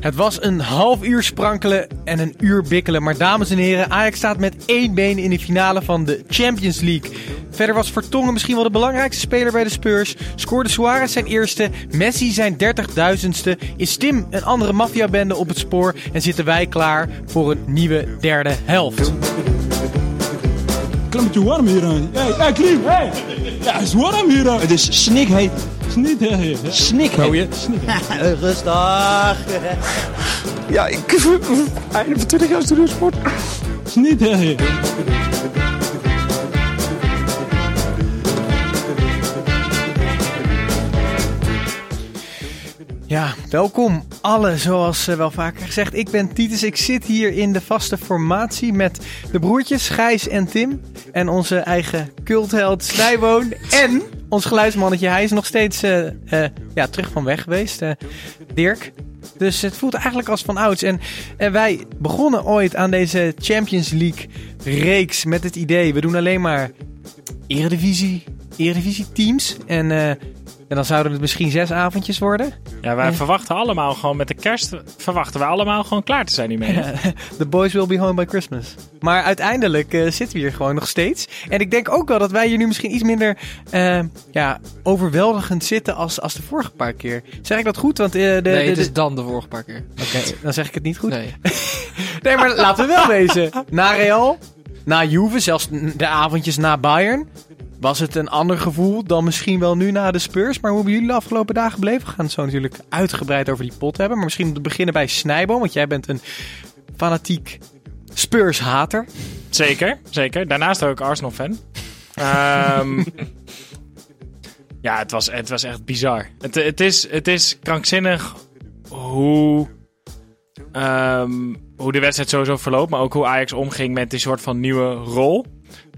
Het was een half uur sprankelen en een uur bikkelen. Maar dames en heren, Ajax staat met één been in de finale van de Champions League. Verder was Vertongen misschien wel de belangrijkste speler bij de Spurs. Scoorde Suarez zijn eerste, Messi zijn 30.000ste. Is Tim een andere maffiabende op het spoor. En zitten wij klaar voor een nieuwe derde helft. Klimmetje warm hier aan. Hey, hey, Klim, hey! Ja, het is warm hier aan. Het is snikheet. Snikheet. Snikheet. Rustig. Ja, ik... Einde van 20 jaar studiosport. Snikheet. Ja, welkom alle, zoals eh, wel vaker gezegd. Ik ben Titus, ik zit hier in de vaste formatie met de broertjes Gijs en Tim. En onze eigen cultheld Snijboon. en ons geluidsmannetje, hij is nog steeds eh, eh, ja, terug van weg geweest, Dirk. Dus het voelt eigenlijk als van ouds. En, wij begonnen ooit aan deze Champions League reeks met het idee... we doen alleen maar eredivisie, eredivisie teams. En, en dan zouden het misschien zes avondjes worden. Ja, wij Eh. verwachten allemaal gewoon met de kerst verwachten we allemaal gewoon klaar te zijn hiermee. The boys will be home by Christmas. Maar uiteindelijk eh, zitten we hier gewoon nog steeds. En ik denk ook wel dat wij hier nu misschien iets minder eh, ja, overweldigend zitten als, als de vorige paar keer. Zeg ik dat goed? Want, eh, de, Nee, de- het is dan de vorige paar keer. Oké, dan zeg ik het niet goed. Nee. Nee, maar laten we wel wezen. Na Real, na Juve, zelfs de avondjes na Bayern... was het een ander gevoel dan misschien wel nu na de Spurs. Maar hoe hebben jullie de afgelopen dagen beleefd? We gaan het zo natuurlijk uitgebreid over die pot hebben. Maar misschien om te beginnen bij Snijboom. Want jij bent een fanatiek Spurs-hater. Zeker, zeker. Daarnaast ook Arsenal-fan. Ehm, ja, het was, het was echt bizar. Het, het, is, het is krankzinnig hoe, ehm, hoe de wedstrijd sowieso verloopt. Maar ook hoe Ajax omging met die soort van nieuwe rol.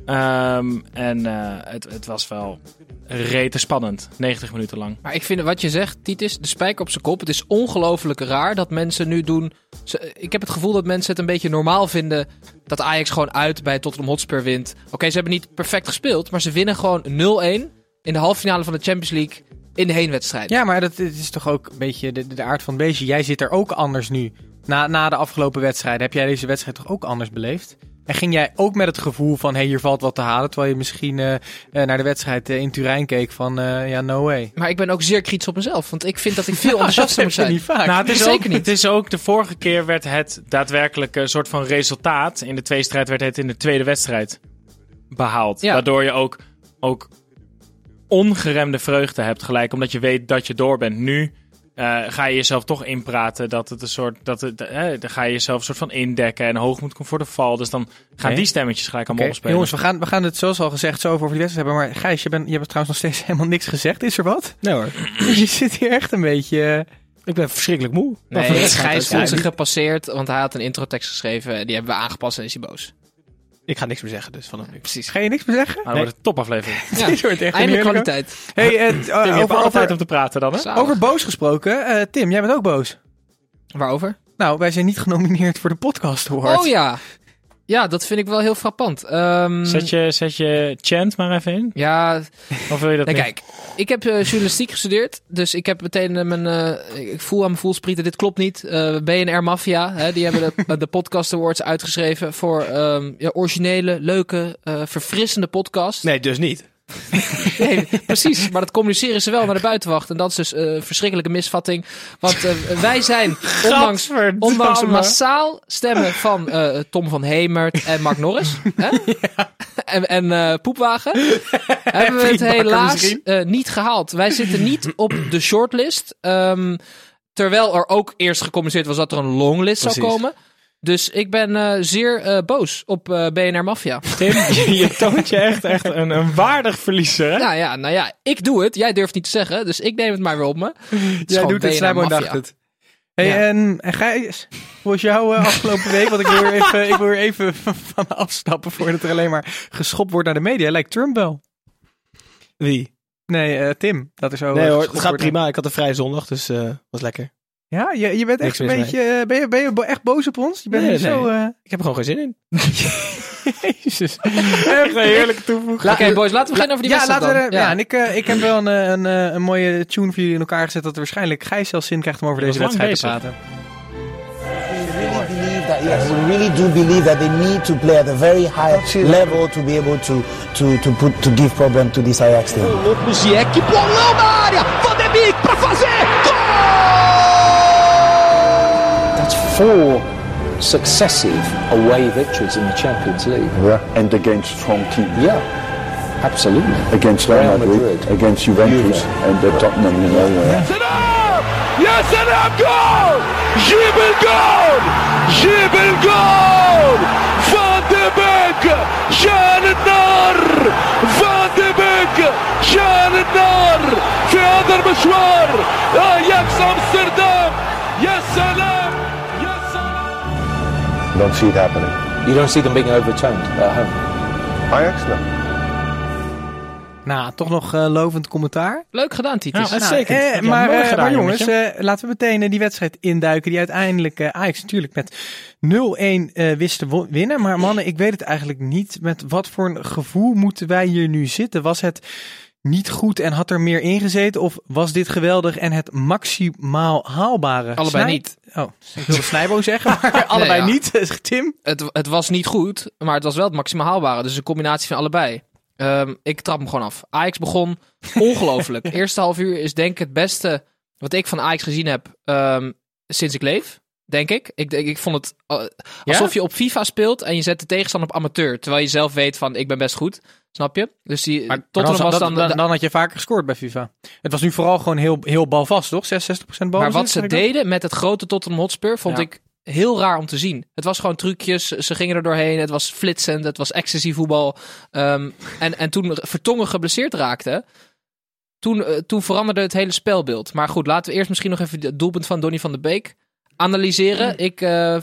Ehm, en eh, het, het was wel rete spannend. 90 minuten lang. Maar ik vind wat je zegt, Titus, de spijker op zijn kop. Het is ongelooflijk raar dat mensen nu doen. ze- Ik heb het gevoel dat mensen het een beetje normaal vinden dat Ajax gewoon uit bij Tottenham Hotspur wint. Oké, ze hebben niet perfect gespeeld, maar ze winnen gewoon 0-1 in de halve finale van de Champions League in de heenwedstrijd. Ja, maar dat het is toch ook een beetje de, de aard van het beestje. Jij zit er ook anders nu. Na, na de afgelopen wedstrijd heb jij deze wedstrijd toch ook anders beleefd? En ging jij ook met het gevoel van, hé, hey, hier valt wat te halen... terwijl je misschien eh, eh, naar de wedstrijd eh, in Turijn keek van, eh, ja, no way. Maar ik ben ook zeer kritisch op mezelf, want ik vind dat ik veel enthousiaster moet zijn. niet vaak. Nou, het is, Zeker ook, niet. het is ook de vorige keer werd het daadwerkelijke soort van resultaat. In de tweestrijd werd het in de tweede wedstrijd behaald. Ja. Waardoor je ook, ook ongeremde vreugde hebt gelijk. Omdat je weet dat je door bent. Nu eh, ga je jezelf toch inpraten dat het een soort... Dat het, eh, dan ga je jezelf een soort van indekken en hoog moet komen voor de val. Dus dan gaan die stemmetjes gelijk allemaal Oké, opspelen. Jongens, we gaan, we gaan het zoals al gezegd zo over die wedstrijd hebben. Maar Gijs, je, bent, je hebt trouwens nog steeds helemaal niks gezegd. Is er wat? Nee hoor, je zit hier echt een beetje... eh, ik ben verschrikkelijk moe. Nee, Gijs voelt zich gepasseerd, want hij had een introtekst geschreven. Die hebben we aangepast en is hij boos. Ik ga niks meer zeggen, dus vanaf nu. Precies. Ga je niks meer zeggen? Maar dan wordt het een topaflevering. Ja, Dit wordt echt eindelijk kwaliteit. Hey, eh, t- Tim, je hebt over, altijd over, om te praten dan, hè? Zalig. over boos gesproken. eh, Tim, jij bent ook boos. Waarover? Nou, wij zijn niet genomineerd voor de Podcast Award. Oh ja. Ja, dat vind ik wel heel frappant. Ehm, Zet je, zet je chant maar even in. Ja, Of wil je dat nee, niet? kijk. Ik heb eh, journalistiek gestudeerd. Dus ik heb meteen eh, mijn... eh, ik voel aan mijn voelsprieten, dit klopt niet. Eh, BNR Mafia, hè, die hebben de, de Podcast Awards uitgeschreven... voor ehm, ja, originele, leuke, eh, verfrissende podcast. Nee, dus niet. Nee, precies. Maar dat communiceren ze wel naar de buitenwacht. En dat is dus eh, een verschrikkelijke misvatting. Want eh, wij zijn, ondanks, ondanks massaal stemmen van eh, Tom van Hemert en Mark Norris. Hè? En, en Poepwagen. hebben we het helaas niet gehaald. Wij zitten niet op de shortlist. Ehm, terwijl er ook eerst gecommuniceerd was dat er een longlist zou komen. Dus ik ben eh, zeer eh, boos op eh, BNR Mafia. Tim, je, toont je echt, echt een, een waardig verliezer, hè? Nou ja, nou ja, ik doe het. Jij durft niet te zeggen, dus ik neem het maar weer op me. Het Jij doet het, BNR Snijboon Mafia. dacht het. Hey, Ja. en, en Gijs, hoe was jouw eh, afgelopen week? Want ik wil er even, ik wil even van afstappen voordat er alleen maar geschopt wordt naar de media. Lijkt Trump wel. Wie? Nee, eh, Tim. Dat is zo. Nee hoor, het gaat prima. Ik had een vrije zondag, dus eh was lekker. Ja, je, je bent echt een beetje. eh, ben, je, ben je echt boos op ons? Je bent Nee, zo. eh, Ik heb er gewoon geen zin in. Jezus. Echt een heerlijke toevoeging. Oké, boys, laten we beginnen over die ja, wedstrijd laten we. dan. er- Ja, en ik, eh, ik heb wel een, een, een mooie tune voor jullie in elkaar gezet. Dat er waarschijnlijk Gijs zelfs zin krijgt om over deze wedstrijd te praten. We really believe that yes, we really do believe that they need to play at a very high level to be able to to to put to give problem to this Ajax team. Bolão na área. four successive away victories in the Champions League. Yeah, and against strong teams. Yeah, absolutely. Against Real Real Madrid, Madrid. against Juventus, Juve. and uh, Tottenham, you know. uh, سلام يا سلام جول جيب الجول جيب الجول فان دي بيك شال النار فان دي بيك شال النار في هذا المشوار اياكس امستردام Don't see it happening. You don't see them being overturned at home. Ajax, no. Nou, toch nog eh, lovend commentaar. Leuk gedaan, Titus. Ja, Nou, Uitstekend. eh, maar, eh, gedaan, maar jongens, eh, laten we meteen die wedstrijd induiken. Die uiteindelijk eh, Ajax natuurlijk met 0-1 eh, wist te winnen. Maar mannen, ik weet het eigenlijk niet. Met wat voor een gevoel moeten wij hier nu zitten? Was het niet goed en had er meer ingezeten? Of was dit geweldig en het maximaal haalbare? Allebei Snij- niet. Oh, ik wilde Snijbo zeggen, maar allebei ja. niet. zegt Tim. Het, het was niet goed, maar het was wel het maximaal haalbare. Dus een combinatie van allebei. Ehm, ik trap hem gewoon af. Ajax begon ongelooflijk. Eerste half uur is denk ik het beste wat ik van Ajax gezien heb ehm, sinds ik leef. Denk ik. Ik, ik, ik vond het eh, alsof je op FIFA speelt en je zet de tegenstander op amateur. Terwijl je zelf weet van ik ben best goed. Snap je? Dus die Maar Tottenham dan, was dan, dan... dan, dan had je vaker gescoord bij FIFA. Het was nu vooral gewoon heel, heel balvast, toch? 66% bal. maar wat ze deden met het grote Tottenham Hotspur vond Ja. ik heel raar om te zien. Het was gewoon trucjes, ze gingen er doorheen, het was flitsend, het was ecstasy voetbal. Ehm, en, en toen Vertongen geblesseerd raakte, toen, eh, toen veranderde het hele spelbeeld. Maar goed, laten we eerst misschien nog even het doelpunt van Donny van de Beek analyseren. Ik eh,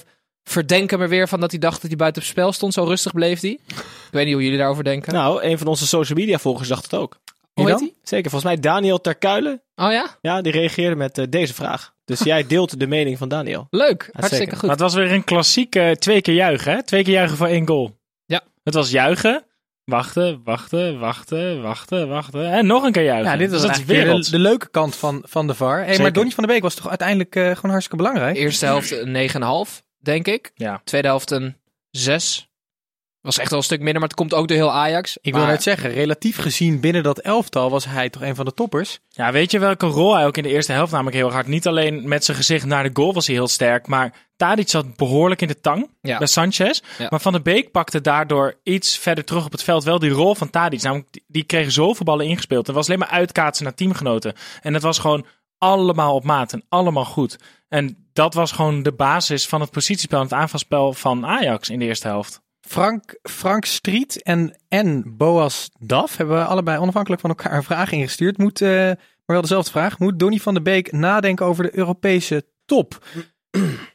verdenk hem er weer van dat hij dacht dat hij buiten het spel stond. Zo rustig bleef hij. Ik weet niet hoe jullie daarover denken. Nou, een van onze social media volgers dacht het ook. hoe wie heet dan? hij? Zeker, volgens mij Daniel Terkuilen. Oh ja? Ja, die reageerde met eh, deze vraag. Dus jij deelt de mening van Daniel. Leuk, hartstikke goed. Maar het was weer een klassieke twee keer juichen, hè? Twee keer juichen voor één goal. Ja. Het was juichen, wachten, wachten, wachten, wachten, wachten. En nog een keer juichen. Ja, dit was Dus weer de, de leuke kant van, van de VAR. Hey, maar. Donny van de Beek was toch uiteindelijk eh, gewoon hartstikke belangrijk? Eerste helft een 9,5, denk ik. Ja. Tweede helft een 6. Was echt wel een stuk minder, maar het komt ook door heel Ajax. Ik wil net zeggen, relatief gezien binnen dat elftal was hij toch een van de toppers. Ja, weet je welke rol hij ook in de eerste helft namelijk heel hard. Niet alleen met zijn gezicht naar de goal was hij heel sterk, maar Tadic zat behoorlijk in de tang Ja. bij Sanchez. Ja. Maar Van der Beek pakte daardoor iets verder terug op het veld wel die rol van Tadic. Namelijk, die- die kreeg zoveel ballen ingespeeld. Het was alleen maar uitkaatsen naar teamgenoten. En het was gewoon allemaal op maat en allemaal goed. En dat was gewoon de basis van het positiespel en het aanvalspel van Ajax in de eerste helft. Frank, Frank Striet en, en Boas Daf hebben allebei onafhankelijk van elkaar een vraag ingestuurd. Moet, eh, maar wel dezelfde vraag. Moet Donny van de Beek nadenken over de Europese top?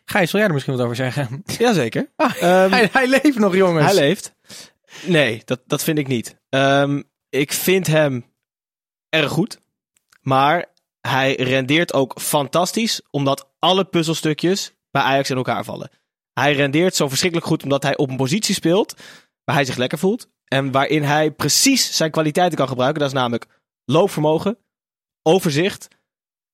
Gijs, wil jij er misschien wat over zeggen? Jazeker. Ah, Ehm, hij, hij leeft nog, jongens. Hij leeft. Nee, dat, dat vind ik niet. Ehm, ik vind hem erg goed. Maar hij rendeert ook fantastisch. Omdat alle puzzelstukjes bij Ajax in elkaar vallen. Hij rendeert zo verschrikkelijk goed omdat hij op een positie speelt. Waar hij zich lekker voelt. En waarin hij precies zijn kwaliteiten kan gebruiken. Dat is namelijk loopvermogen, overzicht,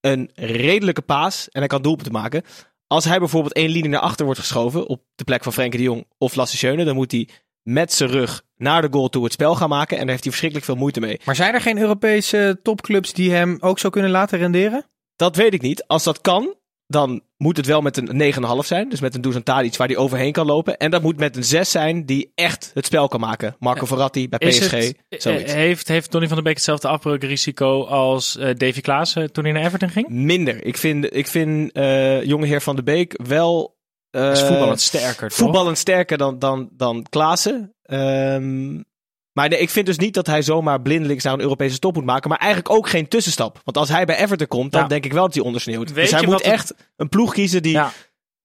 een redelijke paas. En hij kan doelpunten maken. Als hij bijvoorbeeld één linie naar achter wordt geschoven. op de plek van Frenkie de Jong of Lasse Schöne. dan moet hij met zijn rug naar de goal toe het spel gaan maken. En daar heeft hij verschrikkelijk veel moeite mee. Maar zijn er geen Europese topclubs die hem ook zo kunnen laten renderen? Dat weet ik niet. Als dat kan, dan moet het wel met een 9,5 zijn. Dus met een Dusan Tadic waar hij overheen kan lopen. En dat moet met een 6 zijn die echt het spel kan maken. Marco Verratti bij Is PSG. het- zoiets. eh, heeft, heeft Donny van der Beek hetzelfde afbreukrisico als eh, Davy Klaassen toen hij naar Everton ging? Minder. Ik vind, ik vind eh jonge heer Van de Beek wel eh, is voetballend sterker, toch? voetballend sterker dan, dan, dan Klaassen. Ehm, maar nee, ik vind dus niet dat hij zomaar blindelings naar een Europese top moet maken. Maar eigenlijk ook geen tussenstap. Want als hij bij Everton komt, dan Ja. denk ik wel dat hij ondersneeuwt. Weet dus hij moet het- echt een ploeg kiezen die Ja.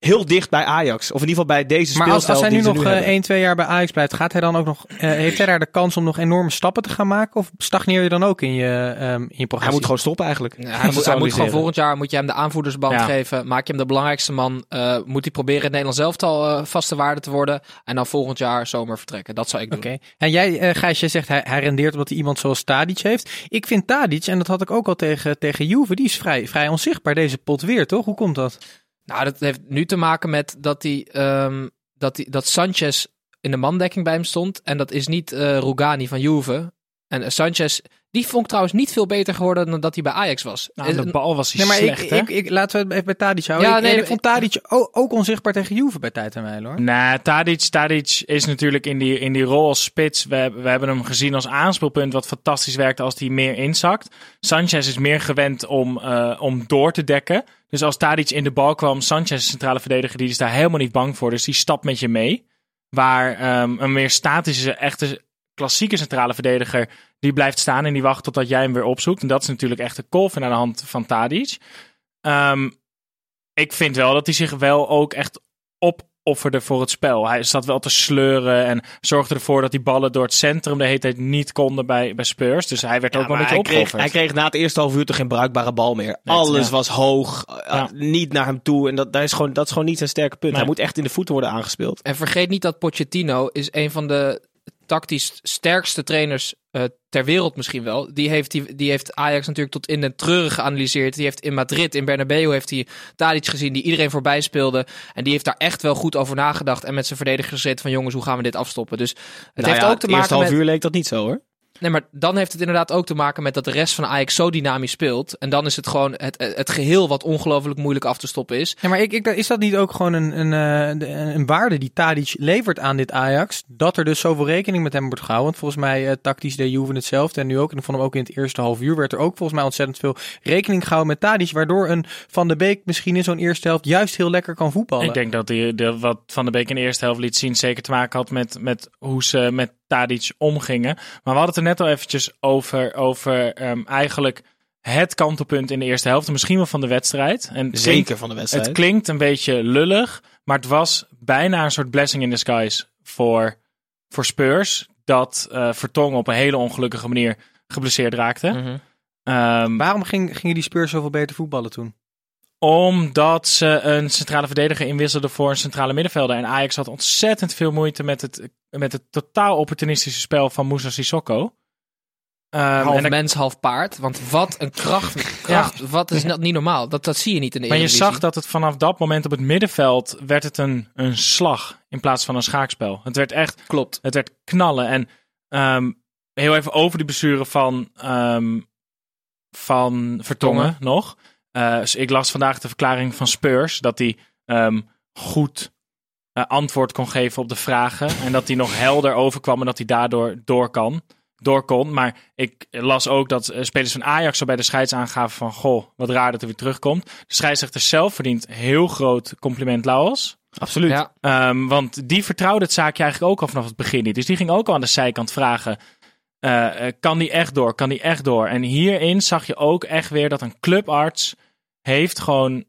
Heel dicht bij Ajax. Of in ieder geval bij deze Maar als, speelstijl als hij nu nog nu eh, hebben. 1, 2 jaar bij Ajax blijft, gaat hij dan ook nog, eh, heeft hij daar de kans om nog enorme stappen te gaan maken? Of stagneer je dan ook in je, ehm in je Hij progressie? moet gewoon stoppen eigenlijk. Ja, hij, moet, hij moet gewoon volgend jaar moet je hem de aanvoerdersband Ja. geven. Maak je hem de belangrijkste man. eh, moet hij proberen in het Nederlands elftal eh, vaste waarde te worden. En dan volgend jaar zomer vertrekken. Dat zou ik doen. Oké. En jij, eh Gijs, jij zegt hij, hij rendeert omdat hij iemand zoals Tadic heeft. Ik vind Tadic, en dat had ik ook al tegen, tegen Juve, die is vrij, vrij onzichtbaar deze pot weer, toch? Hoe komt dat? Nou, dat heeft nu te maken met dat, hij, ehm, dat, hij, dat Sanchez in de mandekking bij hem stond. En dat is niet eh Rugani van Juve. En eh, Sanchez, die vond ik trouwens niet veel beter geworden dan dat hij bij Ajax was. Nou, Is- de bal was hij Nee, maar slecht, ik, hè? ik, ik, laten we het even bij Tadic houden. Ja, ik, nee, ik vond ik- Tadic ook, ook onzichtbaar tegen Juve bij tijd en wijle, hoor. Nee, Tadic, Tadic is natuurlijk in die, in die rol als spits. We, hebben- we hebben hem gezien als aanspeelpunt, wat fantastisch werkt als hij meer inzakt. Sanchez is meer gewend om, eh, om door te dekken. Dus als Tadic in de bal kwam, Sanchez, centrale verdediger, die is daar helemaal niet bang voor. Dus die stapt met je mee. Waar ehm, een meer statische, echte klassieke centrale verdediger, die blijft staan en die wacht totdat jij hem weer opzoekt. En dat is natuurlijk echt de kolf aan de hand van Tadic. Ehm, ik vind wel dat hij zich wel ook echt opofferde voor het spel. Hij zat wel te sleuren en zorgde ervoor dat die ballen door het centrum de hele tijd niet konden bij, bij Spurs. Dus hij werd Ja, ook wel een beetje hij, kreeg, opgeofferd. hij kreeg na het eerste half uur toch geen bruikbare bal meer. Alles ja. was hoog, eh, niet naar hem toe. En dat, dat, is gewoon, dat is gewoon niet zijn sterke punt. Nee. Hij moet echt in de voeten worden aangespeeld. En vergeet niet dat Pochettino is een van de tactisch sterkste trainers eh, ter wereld misschien wel. Die heeft, die, die heeft Ajax natuurlijk tot in de treuren geanalyseerd. Die heeft in Madrid, in Bernabeu, heeft hij Tadic gezien die iedereen voorbij speelde. En die heeft daar echt wel goed over nagedacht. En met zijn verdediger gezeten van jongens, hoe gaan we dit afstoppen? Dus het Nou heeft ja, ook te het eerste maken half met... uur leek dat niet zo hoor. Nee, maar dan heeft het inderdaad ook te maken met dat de rest van Ajax zo dynamisch speelt. En dan is het gewoon het, het geheel wat ongelooflijk moeilijk af te stoppen is. Ja, maar ik, ik, is dat niet ook gewoon een, een, eh, de- een waarde die Tadic levert aan dit Ajax? Dat er dus zoveel rekening met hem wordt gehouden. Want volgens mij eh, tactisch deed Juve hetzelfde. En nu ook. En ik vond hem ook in het eerste half uur werd er ook volgens mij ontzettend veel rekening gehouden met Tadic. Waardoor een Van de Beek misschien in zo'n eerste helft juist heel lekker kan voetballen. Ik denk dat die, de, wat Van de Beek in de eerste helft liet zien zeker te maken had met, met hoe ze met Tadic omgingen. Maar we hadden het er net al eventjes over, over ehm, eigenlijk het kantelpunt in de eerste helft. en Misschien wel van de wedstrijd. En Zeker klinkt- van de wedstrijd. Het klinkt een beetje lullig, maar het was bijna een soort blessing in disguise voor, voor Spurs. Dat eh Vertongen op een hele ongelukkige manier geblesseerd raakte. Mhm. Ehm, Waarom ging, gingen die Spurs zoveel beter voetballen toen? Omdat ze een centrale verdediger inwisselden voor een centrale middenvelder. En Ajax had ontzettend veel moeite met het, met het totaal opportunistische spel van Moussa Sissoko. Ehm, half en mens, half paard. Want wat een kracht. kracht Wat is dat niet normaal? Dat, dat zie je niet in de maar je zag dat het vanaf dat moment op het middenveld werd het een, een slag in plaats van een schaakspel. Het werd echt, Klopt. het werd knallen. En ehm, heel even over die blessure van, ehm, van Vertongen nog. Eh, dus ik las vandaag de verklaring van Spurs dat hij ehm, goed eh, antwoord kon geven op de vragen. En dat hij nog helder overkwam en dat hij daardoor door kan. Door kon. Maar ik las ook dat eh, spelers van Ajax zo bij de scheids aangaven van... Goh, wat raar dat hij weer terugkomt. De scheidsrechter zelf verdient heel groot compliment, Lauwels. Absoluut. Ja. Ehm, want die vertrouwde het zaakje eigenlijk ook al vanaf het begin niet. Dus die ging ook al aan de zijkant vragen... kan die echt door? Kan die echt door? En hierin zag je ook echt weer dat een clubarts heeft gewoon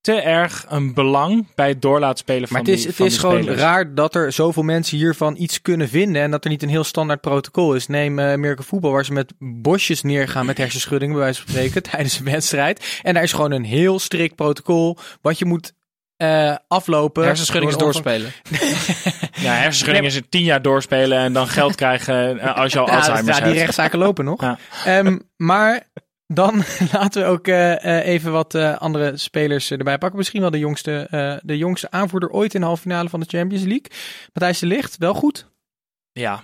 te erg een belang bij het doorlaten spelen van Maar het is, die, het is gewoon spelers. raar dat er zoveel mensen hiervan iets kunnen vinden. En dat er niet een heel standaard protocol is. Neem eh Amerika voetbal, waar ze met bosjes neergaan met hersenschuddingen, bij wijze van spreken, tijdens een wedstrijd. En daar is gewoon een heel strikt protocol. Wat je moet eh, aflopen. Hersenschudding is doorspelen. Ja, hersenschudding is het tien jaar doorspelen en dan geld krijgen eh, als je al Ja, Alzheimer's ja, die hebt. rechtszaken lopen nog. Ja. Ehm, maar dan laten we ook eh, eh, even wat eh, andere spelers erbij pakken. Misschien wel de jongste, eh, de jongste aanvoerder ooit in de halve finale van de Champions League. Matthijs de Ligt, wel goed. Ja.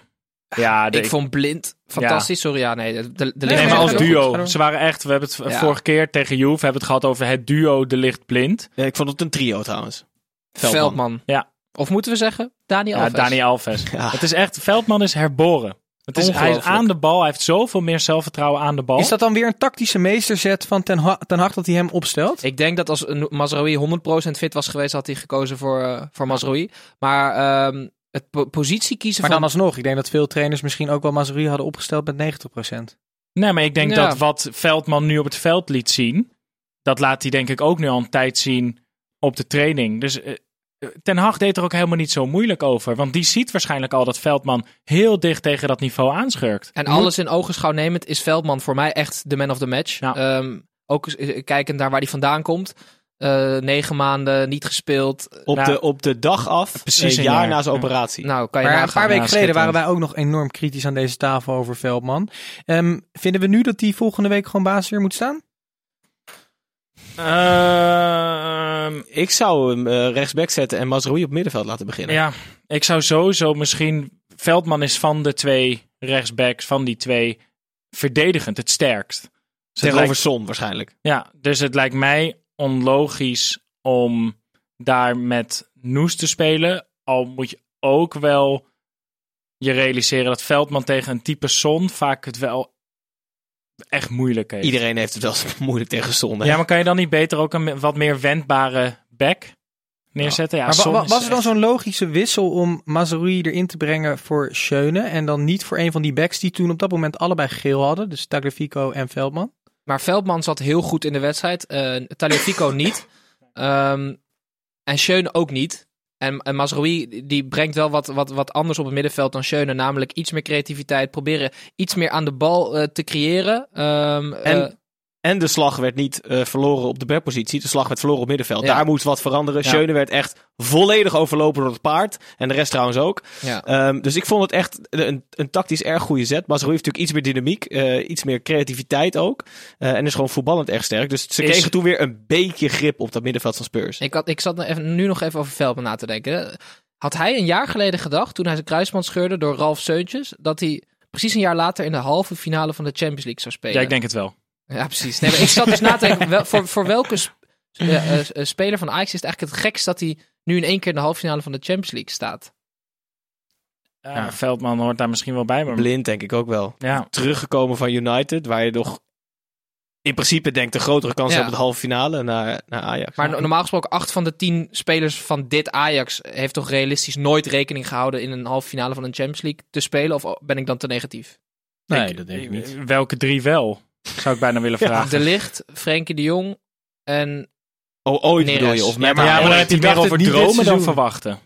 Ja, de- Ik vond Blind fantastisch. Sorry, ja, nee. De, de, de Nee, Nee, maar als duo. Ze waren echt, we hebben het Ja. vorige keer tegen Juve, hebben het gehad over het duo De Licht Blind. Ja, ik vond het een trio trouwens. Veldman. Ja. Of moeten we zeggen, Dani Ja, Alves. Dani Alves. Ja. Het is echt, Veldman is herboren. Het is, hij is aan de bal. Hij heeft zoveel meer zelfvertrouwen aan de bal. Is dat dan weer een tactische meesterzet van Ten, Ha- ten Hag dat hij hem opstelt? Ik denk dat als een Mazraoui 100% fit was geweest, had hij gekozen voor, eh, voor Mazraoui. Maar ehm, het po- positie kiezen Maar van... dan alsnog, ik denk dat veel trainers misschien ook wel Mazraoui hadden opgesteld met 90%. Nee, maar ik denk Ja. dat wat Veldman nu op het veld liet zien, dat laat hij denk ik ook nu al een tijd zien op de training. Dus eh, Ten Hag deed er ook helemaal niet zo moeilijk over. Want die ziet waarschijnlijk al dat Veldman heel dicht tegen dat niveau aanschurkt. En alles in ogenschouw nemend is Veldman voor mij echt de man of the match. Ja. Ehm, ook eh, kijkend naar waar hij vandaan komt. Eh, negen maanden niet gespeeld. Op, Nou, de, op de dag af, precies een jaar jaar. na zijn operatie. Nou, kan je Maar een paar weken Ja, geleden waren wij ook nog enorm kritisch aan deze tafel over Veldman. Ehm, vinden we nu dat hij volgende week gewoon baas weer moet staan? Ehm, Ik zou hem eh, rechtsback zetten en Mazraoui op middenveld laten beginnen. ja, ik zou sowieso misschien... Veldman is van de twee rechtsbacks, van die twee, verdedigend het sterkst. Dus Tegenover lijkt- Son waarschijnlijk. Ja, dus het lijkt mij onlogisch om daar met Noes te spelen. Al moet je ook wel je realiseren dat Veldman tegen een type Son vaak het wel echt moeilijk heeft. Iedereen heeft het wel eens moeilijk tegen hè? Ja, maar kan je dan niet beter ook een wat meer wendbare back neerzetten? Ja, maar wa- was er dan zo'n logische wissel om Mazraoui erin te brengen voor Schöne en dan niet voor een van die backs die toen op dat moment allebei geel hadden, dus Tagliafico en Veldman? Maar Veldman zat heel goed in de wedstrijd. eh Taliafico niet. Ehm, en Schöne ook niet. En, en Mazraoui die brengt wel wat, wat, wat anders op het middenveld dan Schöne. Namelijk iets meer creativiteit. Proberen iets meer aan de bal eh, te creëren. Ehm, En- eh, En de slag werd niet eh, verloren op de backpositie. De slag werd verloren op middenveld. Ja. Daar moest wat veranderen. Ja. Schöne werd echt volledig overlopen door het paard. En de rest trouwens ook. ja. Ehm, dus ik vond het echt een, een tactisch erg goede zet. Mazraoui heeft natuurlijk iets meer dynamiek. eh, iets meer creativiteit ook. Eh, en is gewoon voetballend erg sterk. Dus ze Is- kregen toen weer een beetje grip op dat middenveld van Spurs. Ik, had, ik zat nu even, nu nog even over Veldman na te denken. Had hij een jaar geleden gedacht, toen hij zijn kruisband scheurde door Ralf Seuntjes, dat hij precies een jaar later in de halve finale van de Champions League zou spelen? Ja, ik denk het wel. Ja, precies. Nee, maar ik zat dus na te denken, wel, voor, voor welke sp- eh, eh, eh, speler van Ajax is het eigenlijk het gekst dat hij nu in één keer in de halve finale van de Champions League staat? Ja, Veldman hoort daar misschien wel bij. Maar Blind denk ik ook wel. ja, Teruggekomen van United. Waar je nog in principe denkt een grotere kans op de halve finale naar, naar Ajax. Maar no- normaal gesproken, acht van de tien spelers van dit Ajax heeft toch realistisch nooit rekening gehouden in een halve finale van een Champions League te spelen? Of ben ik dan te negatief? Nee, dat denk ik niet. welke drie wel? Zou ik bijna willen vragen. De Licht, Frenkie de Jong en Oh, ooit Neres. bedoel je? Of Ja, met Ja, maar dan heb je meer over dromen dan verwachten.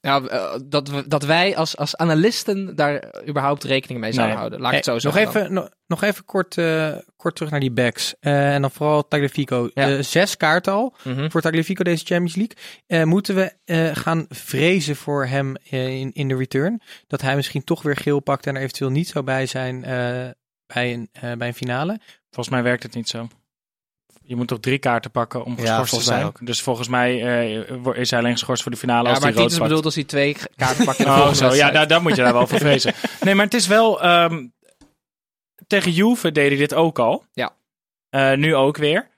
Ja, eh, dat, we, dat wij als, als analisten daar überhaupt rekening mee zouden Nee. houden. Laat ik het zo nog zeggen. dan. even, nog, nog even kort, eh, kort terug naar die backs. Eh, en dan vooral Tagliafico. Ja. Eh, zes kaarten al Mhm. voor Tagliafico deze Champions League. Eh, moeten we eh, gaan vrezen voor hem in, in de return? Dat hij misschien toch weer geel pakt en er eventueel niet zou bij zijn eh, bij, een, eh, bij een finale? Volgens mij werkt het niet zo. Je moet toch drie kaarten pakken om Ja, geschorst te zijn. ook. Dus volgens mij eh, is hij alleen geschorst voor de finale Ja, als maar hij rood Titus pakt. bedoelt als hij twee kaarten pakt de Oh, zo. Ja, daar, daar moet je daar wel voor vrezen. Nee, maar het is wel... ehm, tegen Juve deed hij dit ook al. Ja. Eh, nu ook weer.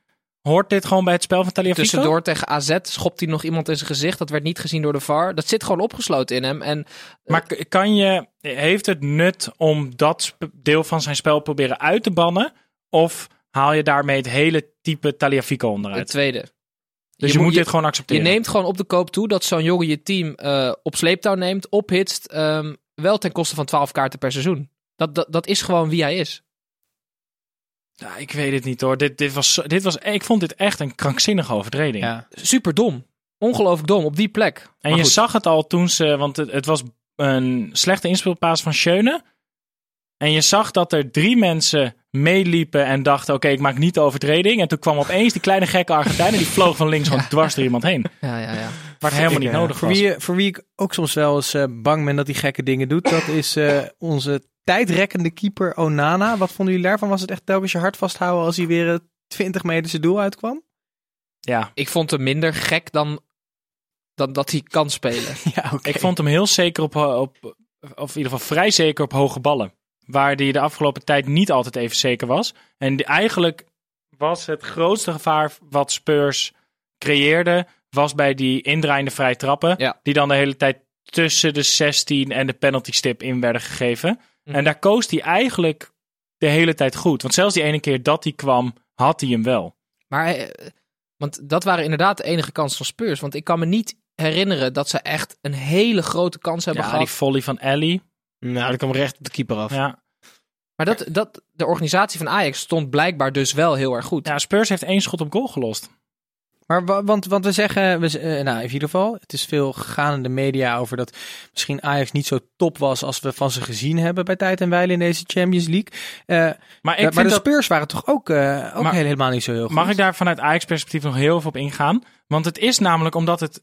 Hoort dit gewoon bij het spel van Taliafico? Tussendoor tegen AZ schopt hij nog iemand in zijn gezicht. Dat werd niet gezien door de VAR. Dat zit gewoon opgesloten in hem. En Maar k- kan je, heeft het nut om dat deel van zijn spel proberen uit te bannen? Of haal je daarmee het hele type Taliafico het onderuit? tweede. Dus je, moet dit gewoon accepteren. Je neemt gewoon op de koop toe dat zo'n jongen je team eh, op sleeptouw neemt, ophitst. ehm, wel ten koste van 12 kaarten per seizoen. Dat, dat, dat is gewoon wie hij is. Ja, ik weet het niet hoor. Dit, dit was, dit was, ik vond dit echt een krankzinnige overtreding. Ja. Super dom. Ongelooflijk dom op die plek. En Maar je goed. zag het al toen ze, want het, het was een slechte inspeelpaas van Schöne. En je zag dat er drie mensen meeliepen en dachten, oké, ik maak niet de overtreding. En toen kwam opeens die kleine gekke Argentijn en die vloog van links gewoon dwars door iemand heen. Ja, ja, ja. Waar het helemaal niet Ik, eh, nodig voor was. Wie, voor wie ik ook soms wel eens eh, bang ben dat hij gekke dingen doet, dat is eh, onze tijdrekkende keeper Onana. Wat vonden jullie daarvan? Was het echt telkens je hart vasthouden als hij weer eh, 20 meter zijn doel uitkwam? Ja, Ik vond hem minder gek dan, dan dat hij kan spelen. Ja, oké. ik vond hem heel zeker op, op, of in ieder geval vrij zeker op hoge ballen. Waar hij de afgelopen tijd niet altijd even zeker was. En die- eigenlijk was het grootste gevaar wat Spurs creëerde, was bij die indraaiende vrije trappen. Ja. Die dan de hele tijd tussen de 16 en de penalty stip in werden gegeven. En daar koos hij eigenlijk de hele tijd goed. Want zelfs die ene keer dat hij kwam, had hij hem wel. Maar, eh, want dat waren inderdaad de enige kansen van Spurs. Want ik kan me niet herinneren dat ze echt een hele grote kans hebben Ja, gehad. die volley van Ellie. Nou, dat kwam recht op de keeper af. Ja. Maar dat, dat, de organisatie van Ajax stond blijkbaar dus wel heel erg goed. ja, Spurs heeft één schot op goal gelost. Maar wa- want, want we zeggen, we, eh, nou in ieder geval, het is veel gegaan in de media over dat misschien Ajax niet zo top was als we van ze gezien hebben bij tijd en wijle in deze Champions League. Eh, Maar ik maar vind de dat, Spurs waren toch ook, eh, ook Maar- helemaal niet zo heel goed. mag ik daar vanuit Ajax-perspectief nog heel even op ingaan? Want het is namelijk omdat het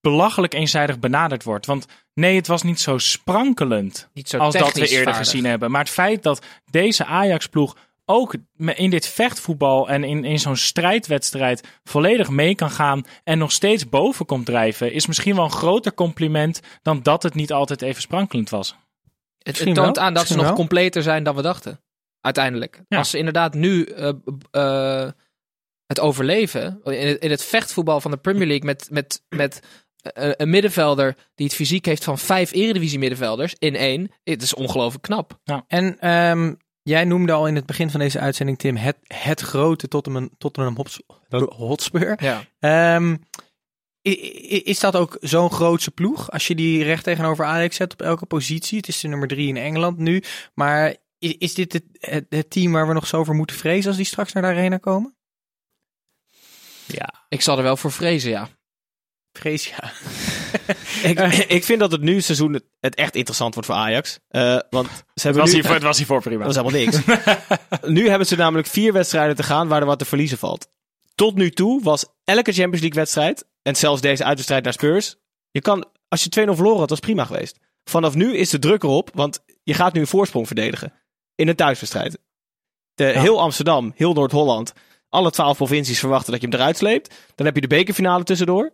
belachelijk eenzijdig benaderd wordt. Want nee, het was niet zo sprankelend Niet zo als dat we eerder vaardig. gezien hebben. Maar het feit dat deze Ajax-ploeg ook in dit vechtvoetbal en in, in zo'n strijdwedstrijd volledig mee kan gaan en nog steeds boven komt drijven, is misschien wel een groter compliment dan dat het niet altijd even sprankelend was. Het, het toont wel, aan dat ze nog wel. completer zijn dan we dachten. Uiteindelijk. Ja. Als ze inderdaad nu eh, eh, het overleven. In het, in het vechtvoetbal van de Premier League met, met, met eh, een middenvelder die het fysiek heeft van vijf eredivisie middenvelders in één. Het is ongelooflijk knap. En ehm, jij noemde al in het begin van deze uitzending, Tim, het, het grote Tottenham, Tottenham Hots- Hotspur. Ja. Ehm, is dat ook zo'n grootse ploeg? Als je die recht tegenover Ajax zet op elke positie. Het is de nummer drie in Engeland nu. Maar is, is dit het, het, het team waar we nog zo voor moeten vrezen als die straks naar de arena komen? Ja. Ik zal er wel voor vrezen, ja. Vrees ja. Ik, ik vind dat het nu seizoen het, het echt interessant wordt voor Ajax. Eh, want ze Het hebben was, nu... hiervoor, het was hiervoor prima. Dat is helemaal niks. nu hebben ze namelijk vier wedstrijden te gaan waar er wat te verliezen valt. Tot nu toe was elke Champions League wedstrijd, en zelfs deze uitwedstrijd naar Spurs, je kan, als je 2-0 verloren had, was prima geweest. Vanaf nu is de druk erop, want je gaat nu een voorsprong verdedigen. In een thuiswedstrijd. De, Heel Amsterdam, heel Noord-Holland, alle twaalf provincies verwachten dat je hem eruit sleept. Dan heb je de bekerfinale tussendoor,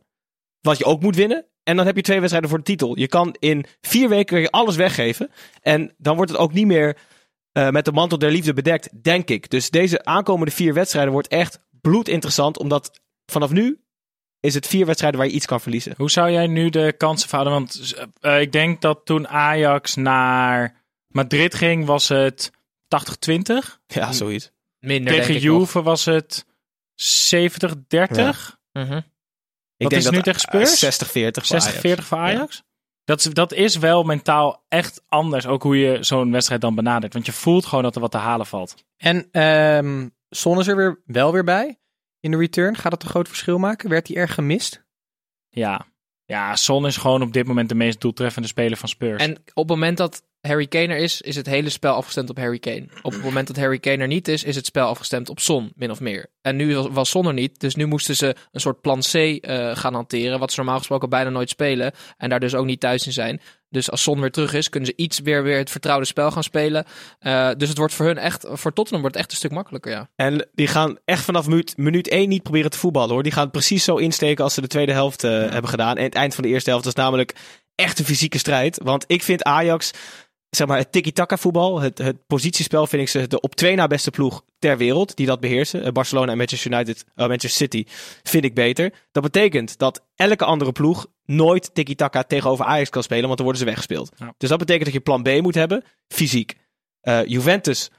wat je ook moet winnen. En dan heb je twee wedstrijden voor de titel. Je kan in vier weken alles weggeven. En dan wordt het ook niet meer eh, met de mantel der liefde bedekt, denk ik. Dus deze aankomende vier wedstrijden wordt echt bloedinteressant. Omdat vanaf nu is het vier wedstrijden waar je iets kan verliezen. Hoe zou jij nu de kansen verhouden? Want eh, ik denk dat toen Ajax naar Madrid ging, was het 80-20. Ja, zoiets. Minder Tegen denk ik nog. Juve was het 70-30. Mhm. Wat is het nu tegen Spurs? 60-40 voor Ajax. 60-40 voor Ajax. Dat, is, dat is wel mentaal echt anders. Ook hoe je zo'n wedstrijd dan benadert. Want je voelt gewoon dat er wat te halen valt. En ehm Son is er weer, wel weer bij in de return. Gaat dat een groot verschil maken? Werd hij erg gemist? Ja. Ja, Son is gewoon op dit moment de meest doeltreffende speler van Spurs. En op het moment dat Harry Kane er is, is het hele spel afgestemd op Harry Kane. Op het moment dat Harry Kane er niet is, is het spel afgestemd op Son, min of meer. En nu was, Son er niet, dus nu moesten ze een soort plan C eh, gaan hanteren, wat ze normaal gesproken bijna nooit spelen. En daar dus ook niet thuis in zijn. Dus als Son weer terug is, kunnen ze iets weer, weer het vertrouwde spel gaan spelen. Eh, dus het wordt voor hun echt, voor Tottenham wordt het echt een stuk makkelijker, ja. En die gaan echt vanaf minuut, minuut 1 niet proberen te voetballen hoor. Die gaan het precies zo insteken als ze de tweede helft eh, hebben gedaan. En het eind van de eerste helft is namelijk echt een fysieke strijd. Want ik vind Ajax, zeg maar het tiki-taka voetbal, het, het positiespel vind ik ze de op twee na beste ploeg ter wereld. Die dat beheersen. Eh, Barcelona en Manchester United, eh, Manchester City vind ik beter. Dat betekent dat elke andere ploeg nooit tiki-taka tegenover Ajax kan spelen, want dan worden ze weggespeeld. Ja. Dus dat betekent dat je plan B moet hebben, fysiek. Eh, Juventus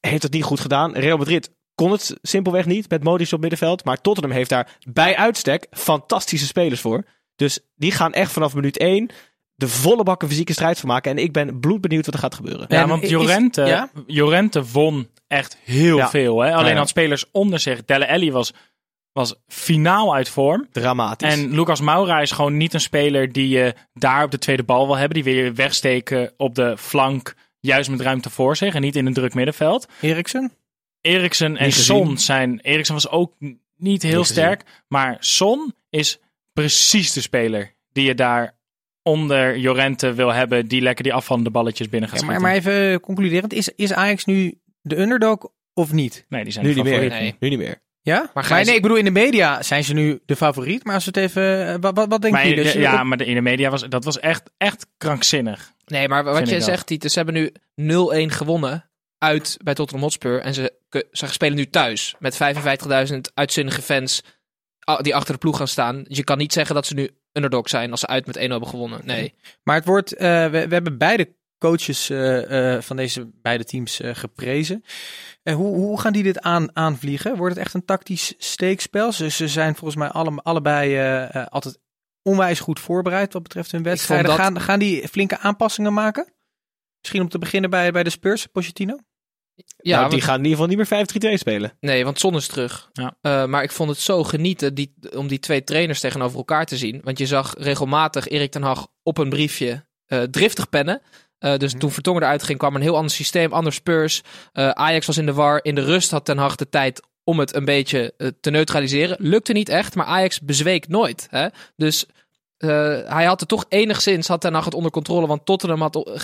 heeft het niet goed gedaan. Real Madrid kon het simpelweg niet met Modric op middenveld. Maar Tottenham heeft daar bij uitstek fantastische spelers voor. Dus die gaan echt vanaf minuut 1 de volle bakken fysieke strijd van maken. En ik ben bloedbenieuwd wat er gaat gebeuren. Ja, En want is- Jorente, ja? Jorente won echt heel Ja. veel. Hè? Alleen Ja, ja. had spelers onder zich. Delle Alli was, was finaal uit vorm. Dramatisch. En Lucas Moura is gewoon niet een speler die je daar op de tweede bal wil hebben. Die wil je wegsteken op de flank, juist met ruimte voor zich. En niet in een druk middenveld. Eriksen? Eriksen en. Son zijn... Eriksen was ook niet heel Niet sterk. Maar Son is precies de speler die je daar onder Jorente wil hebben. Die lekker die afvallende balletjes binnen gaat Ja, maar, maar even concluderend. Is, is Ajax nu de underdog of niet? Nee, die zijn nu niet meer. Nee. Nu niet meer. Ja? Maar, nee, ik bedoel, in de media zijn ze nu de favoriet. Maar als we het even... eh, Wat, wat, wat denk Maar je? Dus de- je ja, op- maar de, in de media was dat was echt, echt krankzinnig. Nee, maar wat wel. zegt, Titus, ze hebben nu 0-1 gewonnen uit bij Tottenham Hotspur. En ze, ze spelen nu thuis met 55.000 uitzinnige fans ah, die achter de ploeg gaan staan. Je kan niet zeggen dat ze nu underdog zijn als ze uit met 1-0 hebben gewonnen. Nee. Maar het wordt, eh, we, we hebben beide coaches eh, eh, van deze beide teams geprezen. En hoe, hoe gaan die dit aan, aanvliegen? Wordt het echt een tactisch steekspel? Ze, ze zijn volgens mij alle, allebei altijd onwijs goed voorbereid wat betreft hun wedstrijden. dat- Gaan, gaan die flinke aanpassingen maken? Misschien om te beginnen bij, bij de Spurs, Pochettino? Ja, nou, die want- gaan in ieder geval niet meer 5-3-2 spelen. Nee, want Son is terug. Ja. Eh, maar ik vond het zo genieten die, om die twee trainers tegenover elkaar te zien. Want je zag regelmatig Erik ten Hag op een briefje eh, driftig pennen. Eh, dus toen Vertongen eruit ging, kwam een heel ander systeem, ander Spurs. Eh, Ajax was in de war. In de rust had Ten Hag de tijd om het een beetje te neutraliseren. Lukte niet echt, maar Ajax bezweek nooit. Hè? Dus eh, hij had het toch enigszins, had Ten Hag het onder controle. Want Tottenham had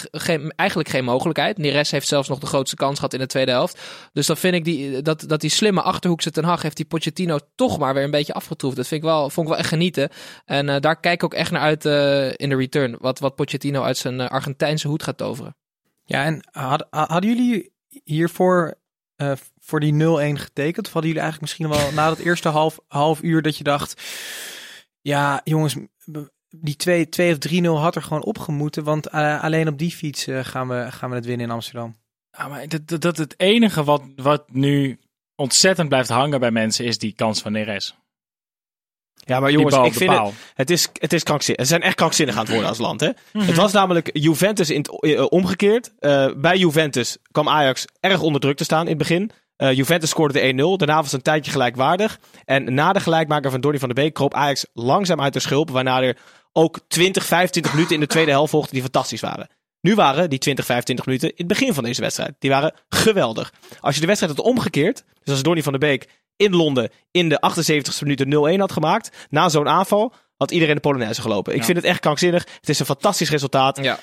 eigenlijk geen mogelijkheid. Neres heeft zelfs nog de grootste kans gehad in de tweede helft. Dus dan vind ik die, dat, dat die slimme Achterhoekse Ten Hag heeft die Pochettino toch maar weer een beetje afgetroefd. Dat vind ik wel, vond ik wel echt genieten. En eh, daar kijk ik ook echt naar uit eh, in de return. Wat, wat Pochettino uit zijn eh, Argentijnse hoed gaat toveren. Ja, en had- hadden jullie hiervoor eh, voor die 0-1 getekend? Of hadden jullie eigenlijk misschien wel na dat eerste half, half uur dat je dacht... Ja, jongens, die 2, 2 of 3-0 had er gewoon opgemoeten. Want eh, alleen op die fiets eh, gaan, we, gaan we het winnen in Amsterdam. Ja, maar dat, dat, dat het enige wat, wat nu ontzettend blijft hangen bij mensen is die kans van Neres. Ja, maar jongens, ik vind het, het is, het is krankzinnig. Ze zijn echt krankzinnig aan het worden als land, hè? Mhm. Het was namelijk Juventus in het, eh, omgekeerd. Eh, bij Juventus kwam Ajax erg onder druk te staan in het begin. Eh, Juventus scoorde de 1-0. Daarna was het een tijdje gelijkwaardig. En na de gelijkmaker van Donny van der Beek kroop Ajax langzaam uit de schulp. Waarna er ook 20, 25 minuten in de tweede helft volgden die fantastisch waren. Nu waren die 20, 25 minuten in het begin van deze wedstrijd. Die waren geweldig. Als je de wedstrijd had omgekeerd. Dus als Donny van der Beek in Londen in de 78ste minuut de 0-1 had gemaakt. Na zo'n aanval had iedereen de Polonaise gelopen. Ik Ja. vind het echt krankzinnig. Het is een fantastisch resultaat. Ja.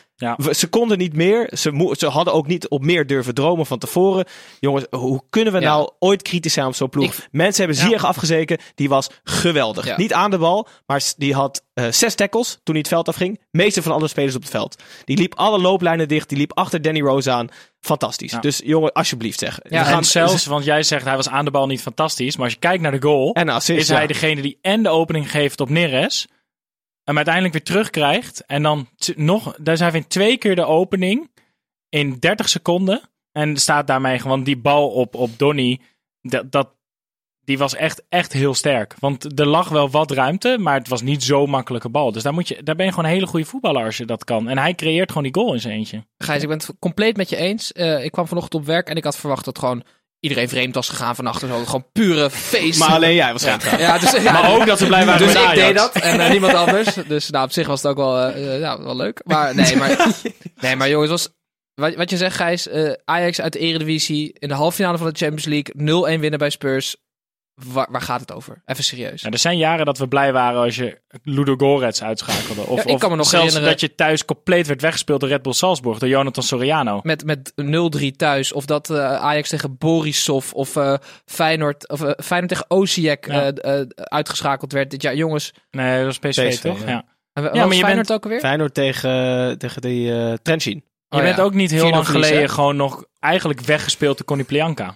Ze konden niet meer. Ze, ze hadden ook niet op meer durven dromen van tevoren. Jongens, hoe kunnen we Ja. nou ooit kritisch zijn op zo'n ploeg? Ik- Mensen hebben Ziyech afgezeken. Die was geweldig. Niet aan de bal, maar die had eh, zes tackles toen hij het veld afging. Meeste van alle spelers op het veld. Die liep alle looplijnen dicht. Die liep achter Danny Rose aan. Fantastisch. Ja. Dus jongen, alsjeblieft zeg. Ja, We en gaan zelfs, want jij zegt hij was aan de bal niet fantastisch. Maar als je kijkt naar de goal, En assist, is ja. hij degene die en de opening geeft op Neres. Hem uiteindelijk weer terugkrijgt. En dan nog, daar zijn we twee keer de opening in 30 seconden. En staat daarmee gewoon die bal op, op Donny. Dat, dat, die was echt, echt heel sterk. Want er lag wel wat ruimte, maar het was niet zo'n makkelijke bal. Dus daar, moet je, daar ben je gewoon een hele goede voetballer als je dat kan. En hij creëert gewoon die goal in zijn eentje. Gijs, ik ben het compleet met je eens. Eh, ik kwam vanochtend op werk en ik had verwacht dat gewoon iedereen vreemd was gegaan vannacht. Zo. Gewoon pure feest. Maar alleen jij waarschijnlijk. Ja, dus, ja, Maar ook dat ze blij waren Dus met ik deed dat en eh, niemand anders. Dus nou, op zich was het ook wel, eh, eh, ja, wel leuk. Maar nee, maar, nee, maar jongens, was, wat, wat je zegt Gijs, eh, Ajax uit de Eredivisie in de halve finale van de Champions League 0-1 winnen bij Spurs. Waar, waar gaat het over? Even serieus. Ja, er zijn jaren dat we blij waren als je Ludo Gorets uitschakelde. Of, Ja, ik kan me nog zelfs herinneren- dat je thuis compleet werd weggespeeld door Red Bull Salzburg, door Jonathan Soriano. Met, met 0-3 thuis. Of dat eh, Ajax tegen Borisov of eh, Feyenoord, of, eh, Feyenoord tegen Osijek Ja. eh, eh, uitgeschakeld werd dit jaar. Jongens, Nee, dat was PSV, PSV, toch? ja. Ja. ja, maar je Feyenoord bent- ook alweer? Feyenoord tegen, tegen die eh Trenchin. Je Oh, bent ja. ook niet heel 4-0 lang geleden hè? gewoon nog eigenlijk weggespeeld door Connie Plianka.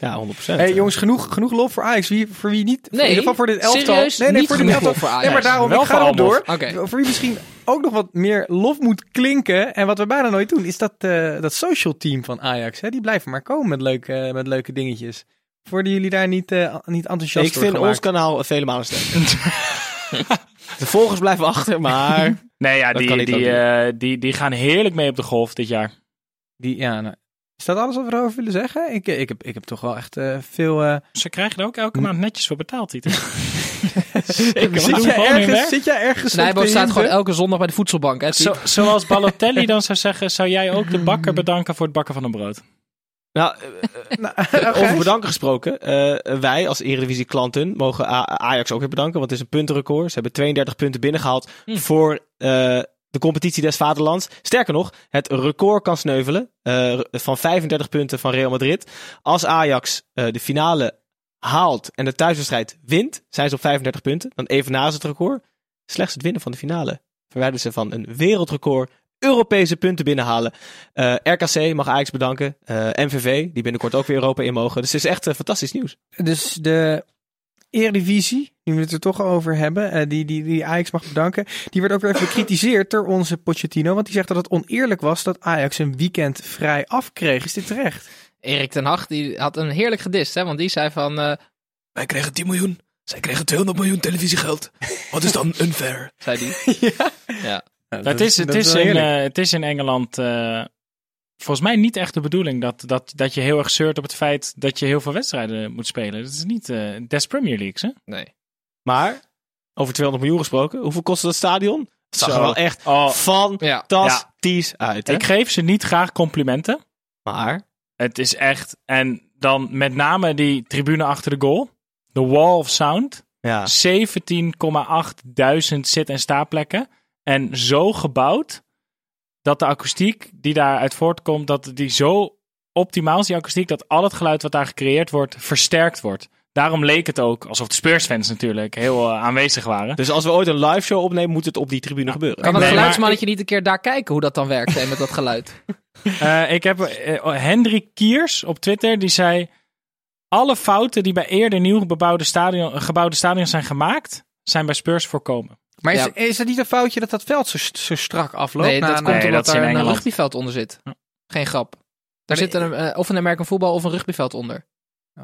Ja, 100%. Hey jongens, genoeg, genoeg lof voor Ajax. Wie, voor wie niet? Nee, in ieder geval voor dit elftal. serieus, nee, nee, niet voor dit genoeg elftal. voor Ajax. Nee, maar daarom, Wel ik ga erop door. Oké. Voor wie misschien ook nog wat meer lof moet klinken. En wat we bijna nooit doen, is dat, eh, dat social team van Ajax. Hè? Die blijven maar komen met leuke, met leuke dingetjes. Worden jullie daar niet, eh, niet enthousiast ik door vind gemaakt? ons kanaal vele malen sterker. de volgers blijven achter, maar... Nee, ja, die, die, eh, die, die gaan heerlijk mee op de golf dit jaar. Die, ja, nou, is dat alles wat we erover willen zeggen? Ik, ik, heb, ik heb toch wel echt eh, veel... eh, Ze krijgen er ook elke maand netjes voor betaald, Tieten. zit, jij ergens, zit jij ergens te staat gewoon elke zondag bij de voedselbank. Hè, Zo, zoals Balotelli dan zou zeggen, zou jij ook de bakker bedanken voor het bakken van een brood? Nou, eh, Nou, over bedanken gesproken. eh, wij als Eredivisie klanten mogen A- Ajax ook weer bedanken. Want het is een puntenrecord. Ze hebben 32 punten binnengehaald Hm. voor eh, de competitie des vaderlands. Sterker nog, het record kan sneuvelen eh, van 35 punten van Real Madrid. Als Ajax eh, de finale haalt en de thuiswedstrijd wint, zijn ze op 35 punten. Dan evenaren ze het record. Slechts het winnen van de finale verwijderen ze van een wereldrecord Europese punten binnenhalen. Eh, RKC mag Ajax bedanken. MVV, die binnenkort ook weer Europa in mogen. Dus het is echt fantastisch nieuws. Dus de Eredivisie, nu we het er toch over hebben, eh, die, die, die Ajax mag bedanken. Die werd ook weer even bekritiseerd door onze Pochettino. Want die zegt dat het oneerlijk was dat Ajax een weekend vrij afkreeg. Is dit terecht? Erik ten Hag die had een heerlijk gedist, hè? want die zei van... eh, Wij kregen 10 miljoen. Zij kregen 200 miljoen televisiegeld. Wat is dan unfair? zei die. ja. het, is, het, is in, eh, het is in Engeland eh, volgens mij niet echt de bedoeling dat, dat, dat je heel erg zeurt op het feit dat je heel veel wedstrijden moet spelen. Dat is niet eh des Premier Leagues, hè? Nee. Maar, over 200 miljoen gesproken, hoeveel kostte dat stadion? Het zag er wel echt Oh, fantastisch uit. Hè? ik geef ze niet graag complimenten. Maar, Het is echt, en dan met name die tribune achter de goal. De Wall of Sound. ja. 17,8 duizend zit- en staapplekken. En zo gebouwd dat de akoestiek die daaruit voortkomt, dat die zo optimaal is, die akoestiek, dat al het geluid wat daar gecreëerd wordt, versterkt wordt. Daarom leek het ook alsof de Spurs-fans natuurlijk heel eh, aanwezig waren. Dus als we ooit een live show opnemen, moet het op die tribune gebeuren. Kan dat Nee, geluidsmannetje niet een keer daar kijken hoe dat dan werkt hè, met dat geluid? Eh, ik heb eh, Hendrik Kiers op Twitter, die zei... Alle fouten die bij eerder nieuw bebouwde stadion, gebouwde stadions zijn gemaakt, zijn bij Spurs voorkomen. Maar is, Ja. is het niet een foutje dat dat veld zo, zo strak afloopt? Nee, Na- dat na- komt nee, omdat dat in daar een Engeland. rugbyveld onder zit. Geen grap. Daar zit een, eh, of een American voetbal of een rugbyveld onder.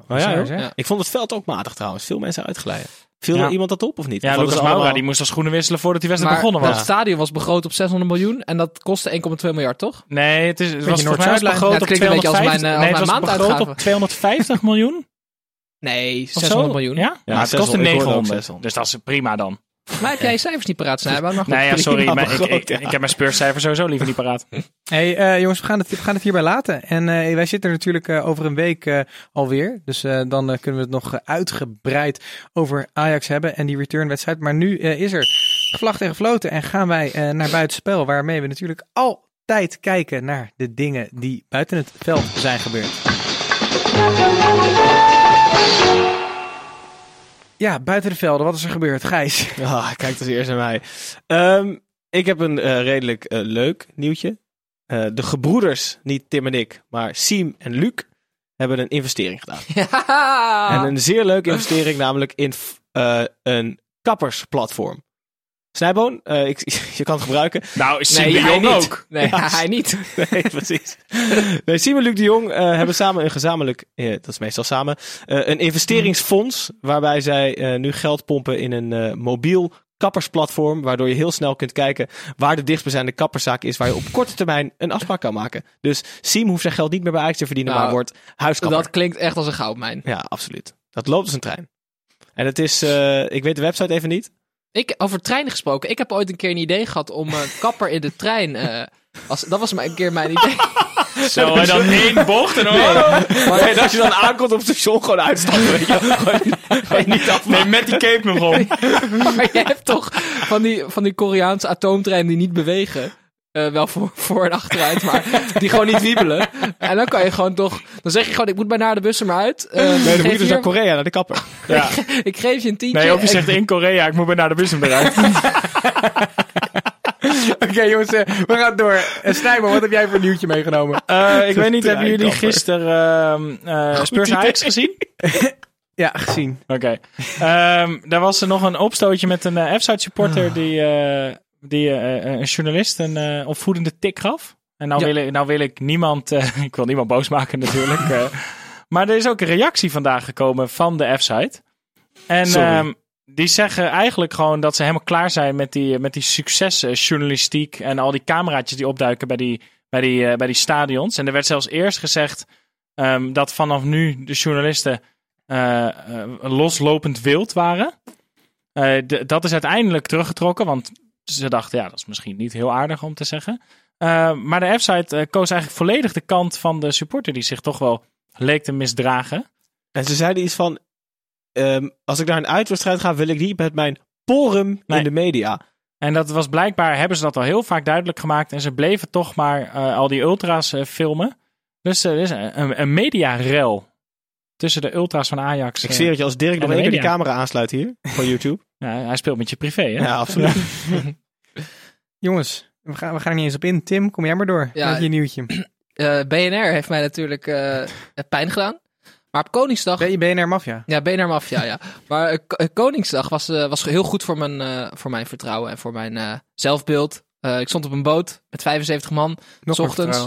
Oh, ja. Ja. Ik vond het veld ook matig trouwens. Veel mensen uitgeleiden. Viel Ja. er iemand dat op of niet? Ja, Of Lucas Moura die moest al schoenen wisselen voordat die wedstrijd begonnen was. dat stadion was begroot op 600 miljoen en dat kostte 1,2 miljard, toch? Nee, het, is, het was volgens mij begroot het op klinkt een beetje als 250, mijn, eh, nee, als het was mijn begroot maanduitgave. op 250 miljoen. Nee, of 600 zo. miljoen. Ja, Ja, het 600, kostte ik hoorde ook 900. 600. Dus dat is prima dan. Maar heb jij je cijfers niet paraat, Snijboon? Goed. Nee, ja, sorry. maar ik, ik, ja. ik heb mijn speurscijfer sowieso liever niet paraat. Hey, eh, jongens, we gaan, het, we gaan het hierbij laten. En eh, wij zitten er natuurlijk eh, over een week eh, alweer. Dus eh, dan kunnen we het nog uitgebreid over Ajax hebben en die returnwedstrijd. Maar nu eh, is er vlag tegen floten en gaan wij eh, naar buitenspel. Waarmee we natuurlijk altijd kijken naar de dingen die buiten het veld zijn gebeurd. Ja, buiten de velden, wat is er gebeurd? Gijs. Ah, kijk dus eerst naar mij. Ehm, ik heb een eh, redelijk eh, leuk nieuwtje. Eh, de gebroeders, niet Tim en ik, maar Siem en Luc, hebben een investering gedaan. Ja. En een zeer leuke investering, namelijk in eh, een kappersplatform. Snijboon, eh, ik, je kan het gebruiken. Nou, Sim Nee, de Jong niet. ook. Nee, Ja. hij niet. Nee, precies. Nee, Siem en Luc de Jong eh, hebben samen een gezamenlijk, eh, dat is meestal samen, eh, een investeringsfonds. Waarbij zij eh, nu geld pompen in een eh, mobiel kappersplatform. Waardoor je heel snel kunt kijken waar de dichtstbijzijnde kapperszaak is. Waar je op korte termijn een afspraak kan maken. Dus Siem hoeft zijn geld niet meer bij Ajax te verdienen, Nou, maar wordt huiskapper. Dat klinkt echt als een goudmijn. Ja, absoluut. Dat loopt als een trein. En het is, eh, ik weet de website even niet. Ik, over treinen gesproken. Ik heb ooit een keer een idee gehad om een kapper in de trein... eh, als, dat was maar een keer mijn idee. Zo, en dan één bocht en dan... Maar nee, als je dan aankomt op het station, gewoon uitstappen. Weet je. Gewoon, gewoon niet af. Nee, met die cape nog om. maar je hebt toch van die, van die Koreaanse atoomtreinen die niet bewegen. Eh, wel voor, voor en achteruit, maar die gewoon niet wiebelen. En dan kan je gewoon toch... Dan zeg je gewoon, ik moet bij naar de bus er maar uit. Eh, Nee, dan moet je dus naar Korea, naar de kapper. Ja. Ik geef je een tientje. Nee, of je zegt in Korea, ik moet bij naar de bus hem eruit. Oké jongens, eh, we gaan door. Uh, wat heb jij voor een nieuwtje meegenomen? Eh, ik weet niet, hebben jullie gisteren ehm eh Spurs Ajax gezien? Ja, gezien. Oké. Ehm, daar was er nog een opstootje met een uh, F-site supporter die, eh, die eh, een journalist een eh, opvoedende tik gaf. En nou, Ja. wil, ik, nou wil ik niemand, eh, ik wil niemand boos maken natuurlijk. eh. maar er is ook een reactie vandaag gekomen van de F-site. En ehm, die zeggen eigenlijk gewoon dat ze helemaal klaar zijn met die, met die succesjournalistiek en al die cameraatjes die opduiken bij die, bij die, eh, bij die stadions. En er werd zelfs eerst gezegd ehm, dat vanaf nu de journalisten eh, eh, loslopend wild waren. Eh, dat is uiteindelijk teruggetrokken, want ze dachten, ja, dat is misschien niet heel aardig om te zeggen. Eh, maar de F-site eh, koos eigenlijk volledig de kant van de supporter die zich toch wel leek te misdragen. En ze zeiden iets van, ehm, als ik naar een uitwedstrijd ga, wil ik niet met mijn porum Nee. in de media. En dat was blijkbaar, hebben ze dat al heel vaak duidelijk gemaakt. En ze bleven toch maar eh, al die ultra's filmen. Dus er is een, een, een mediarel tussen de ultra's van Ajax. Ik zie dat je als Dirk nog de één keer die media. camera aansluit hier, voor YouTube. ja, hij speelt met je privé, hè? ja, absoluut. Jongens, we gaan, we gaan er niet eens op in. Tim, kom jij maar door Ja. met je nieuwtje. Eh, BNR heeft mij natuurlijk eh, pijn gedaan. Maar op Koningsdag... Ben je BNR Mafia? Ja, BNR Mafia, ja. Maar eh, eh, Koningsdag was, eh, was heel goed voor mijn, eh, voor mijn vertrouwen en voor mijn eh, zelfbeeld. Eh, ik stond op een boot met 75 man. Nog S ochtends.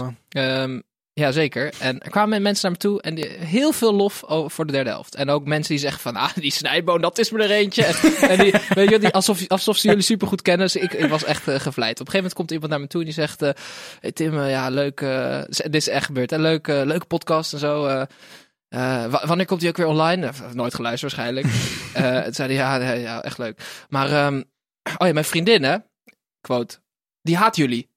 Ehm, ja, zeker. En er kwamen mensen naar me toe en die, heel veel lof over voor de derde helft. En ook mensen die zeggen van, ah, die Snijboon, dat is me er eentje. en, en die, weet je, wel, die, alsof, alsof ze jullie supergoed kennen. Dus ik, ik was echt eh, gevleid. Op een gegeven moment komt iemand naar me toe en die zegt, eh, hey Tim, eh, ja, leuk, dit is echt gebeurd, hè? Leuk, leuke podcast en zo. wa- wanneer komt die ook weer online? Eh, nooit geluisterd waarschijnlijk. Eh toen zei hij, ja, ja, echt leuk. Maar, ehm, oh ja, mijn vriendin, hè, quote, die haat jullie.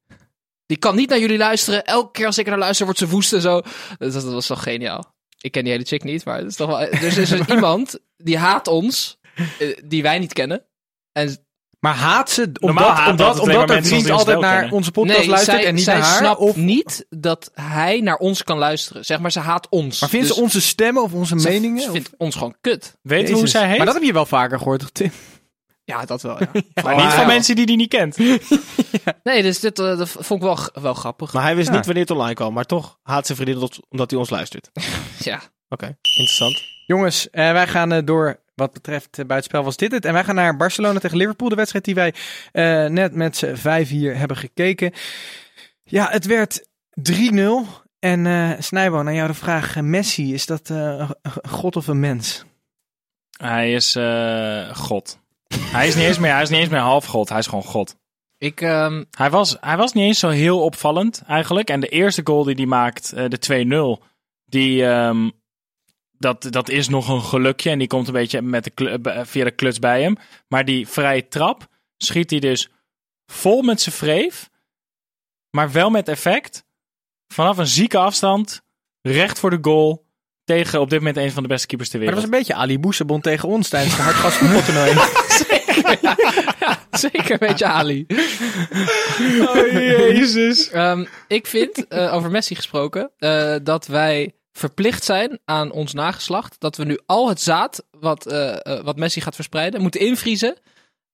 Die kan niet naar jullie luisteren. Elke keer als ik er naar luister, wordt ze woest en zo. Dat, dat was toch geniaal. Ik ken die hele chick niet, maar het is toch wel... Dus er is dus iemand die haat ons, eh, die wij niet kennen. En Maar haat ze Normaal omdat, haat omdat, omdat een vriend altijd naar kennen. onze podcast nee, luistert zij, en niet zij naar haar? snapt Of, niet dat hij naar ons kan luisteren. Zeg maar, ze haat ons. maar vindt Dus ze onze stemmen of onze ze meningen? Ze Of- vindt ons gewoon kut. Weet je hoe zij heet? Maar dat heb je wel vaker gehoord, toch, Tim? Ja, dat wel, ja. Maar niet van mensen die die niet kent. Nee, dus dit eh, dat vond ik wel, g- wel grappig. Maar hij wist Ja. niet wanneer het online kwam. Maar toch haat zijn vriendin dat- omdat hij ons luistert. Ja. Oké, interessant. Jongens, eh, wij gaan eh, door. Wat betreft uh, buitenspel was dit het. En wij gaan naar Barcelona tegen Liverpool. De wedstrijd die wij eh, net met z'n vijf hier hebben gekeken. Ja, het werd 3-0. En eh Snijbo, naar jou de vraag. eh, Messi, is dat eh, een god of een mens? Hij is eh, God. Hij is, niet eens meer, hij is niet eens meer half God, hij is gewoon God. Ik, ehm, Hij was, hij was niet eens zo heel opvallend eigenlijk. En de eerste goal die hij maakt, eh, de 2-0, die, ehm, dat, dat is nog een gelukje. En die komt een beetje met de, eh, via de kluts bij hem. Maar die vrije trap schiet hij dus vol met zijn vreef. Maar wel met effect. Vanaf een zieke afstand, recht voor de goal. Tegen op dit moment een van de beste keepers ter Maar dat wereld. was een beetje Ali Boesebond tegen ons tijdens de hardgas voetbaltoernooi. zeker, ja. Zeker een beetje Ali. Oh, jezus. Ehm, ik vind, eh, over Messi gesproken, eh, dat wij verplicht zijn aan ons nageslacht. Dat we nu al het zaad wat, eh, wat Messi gaat verspreiden, moeten invriezen.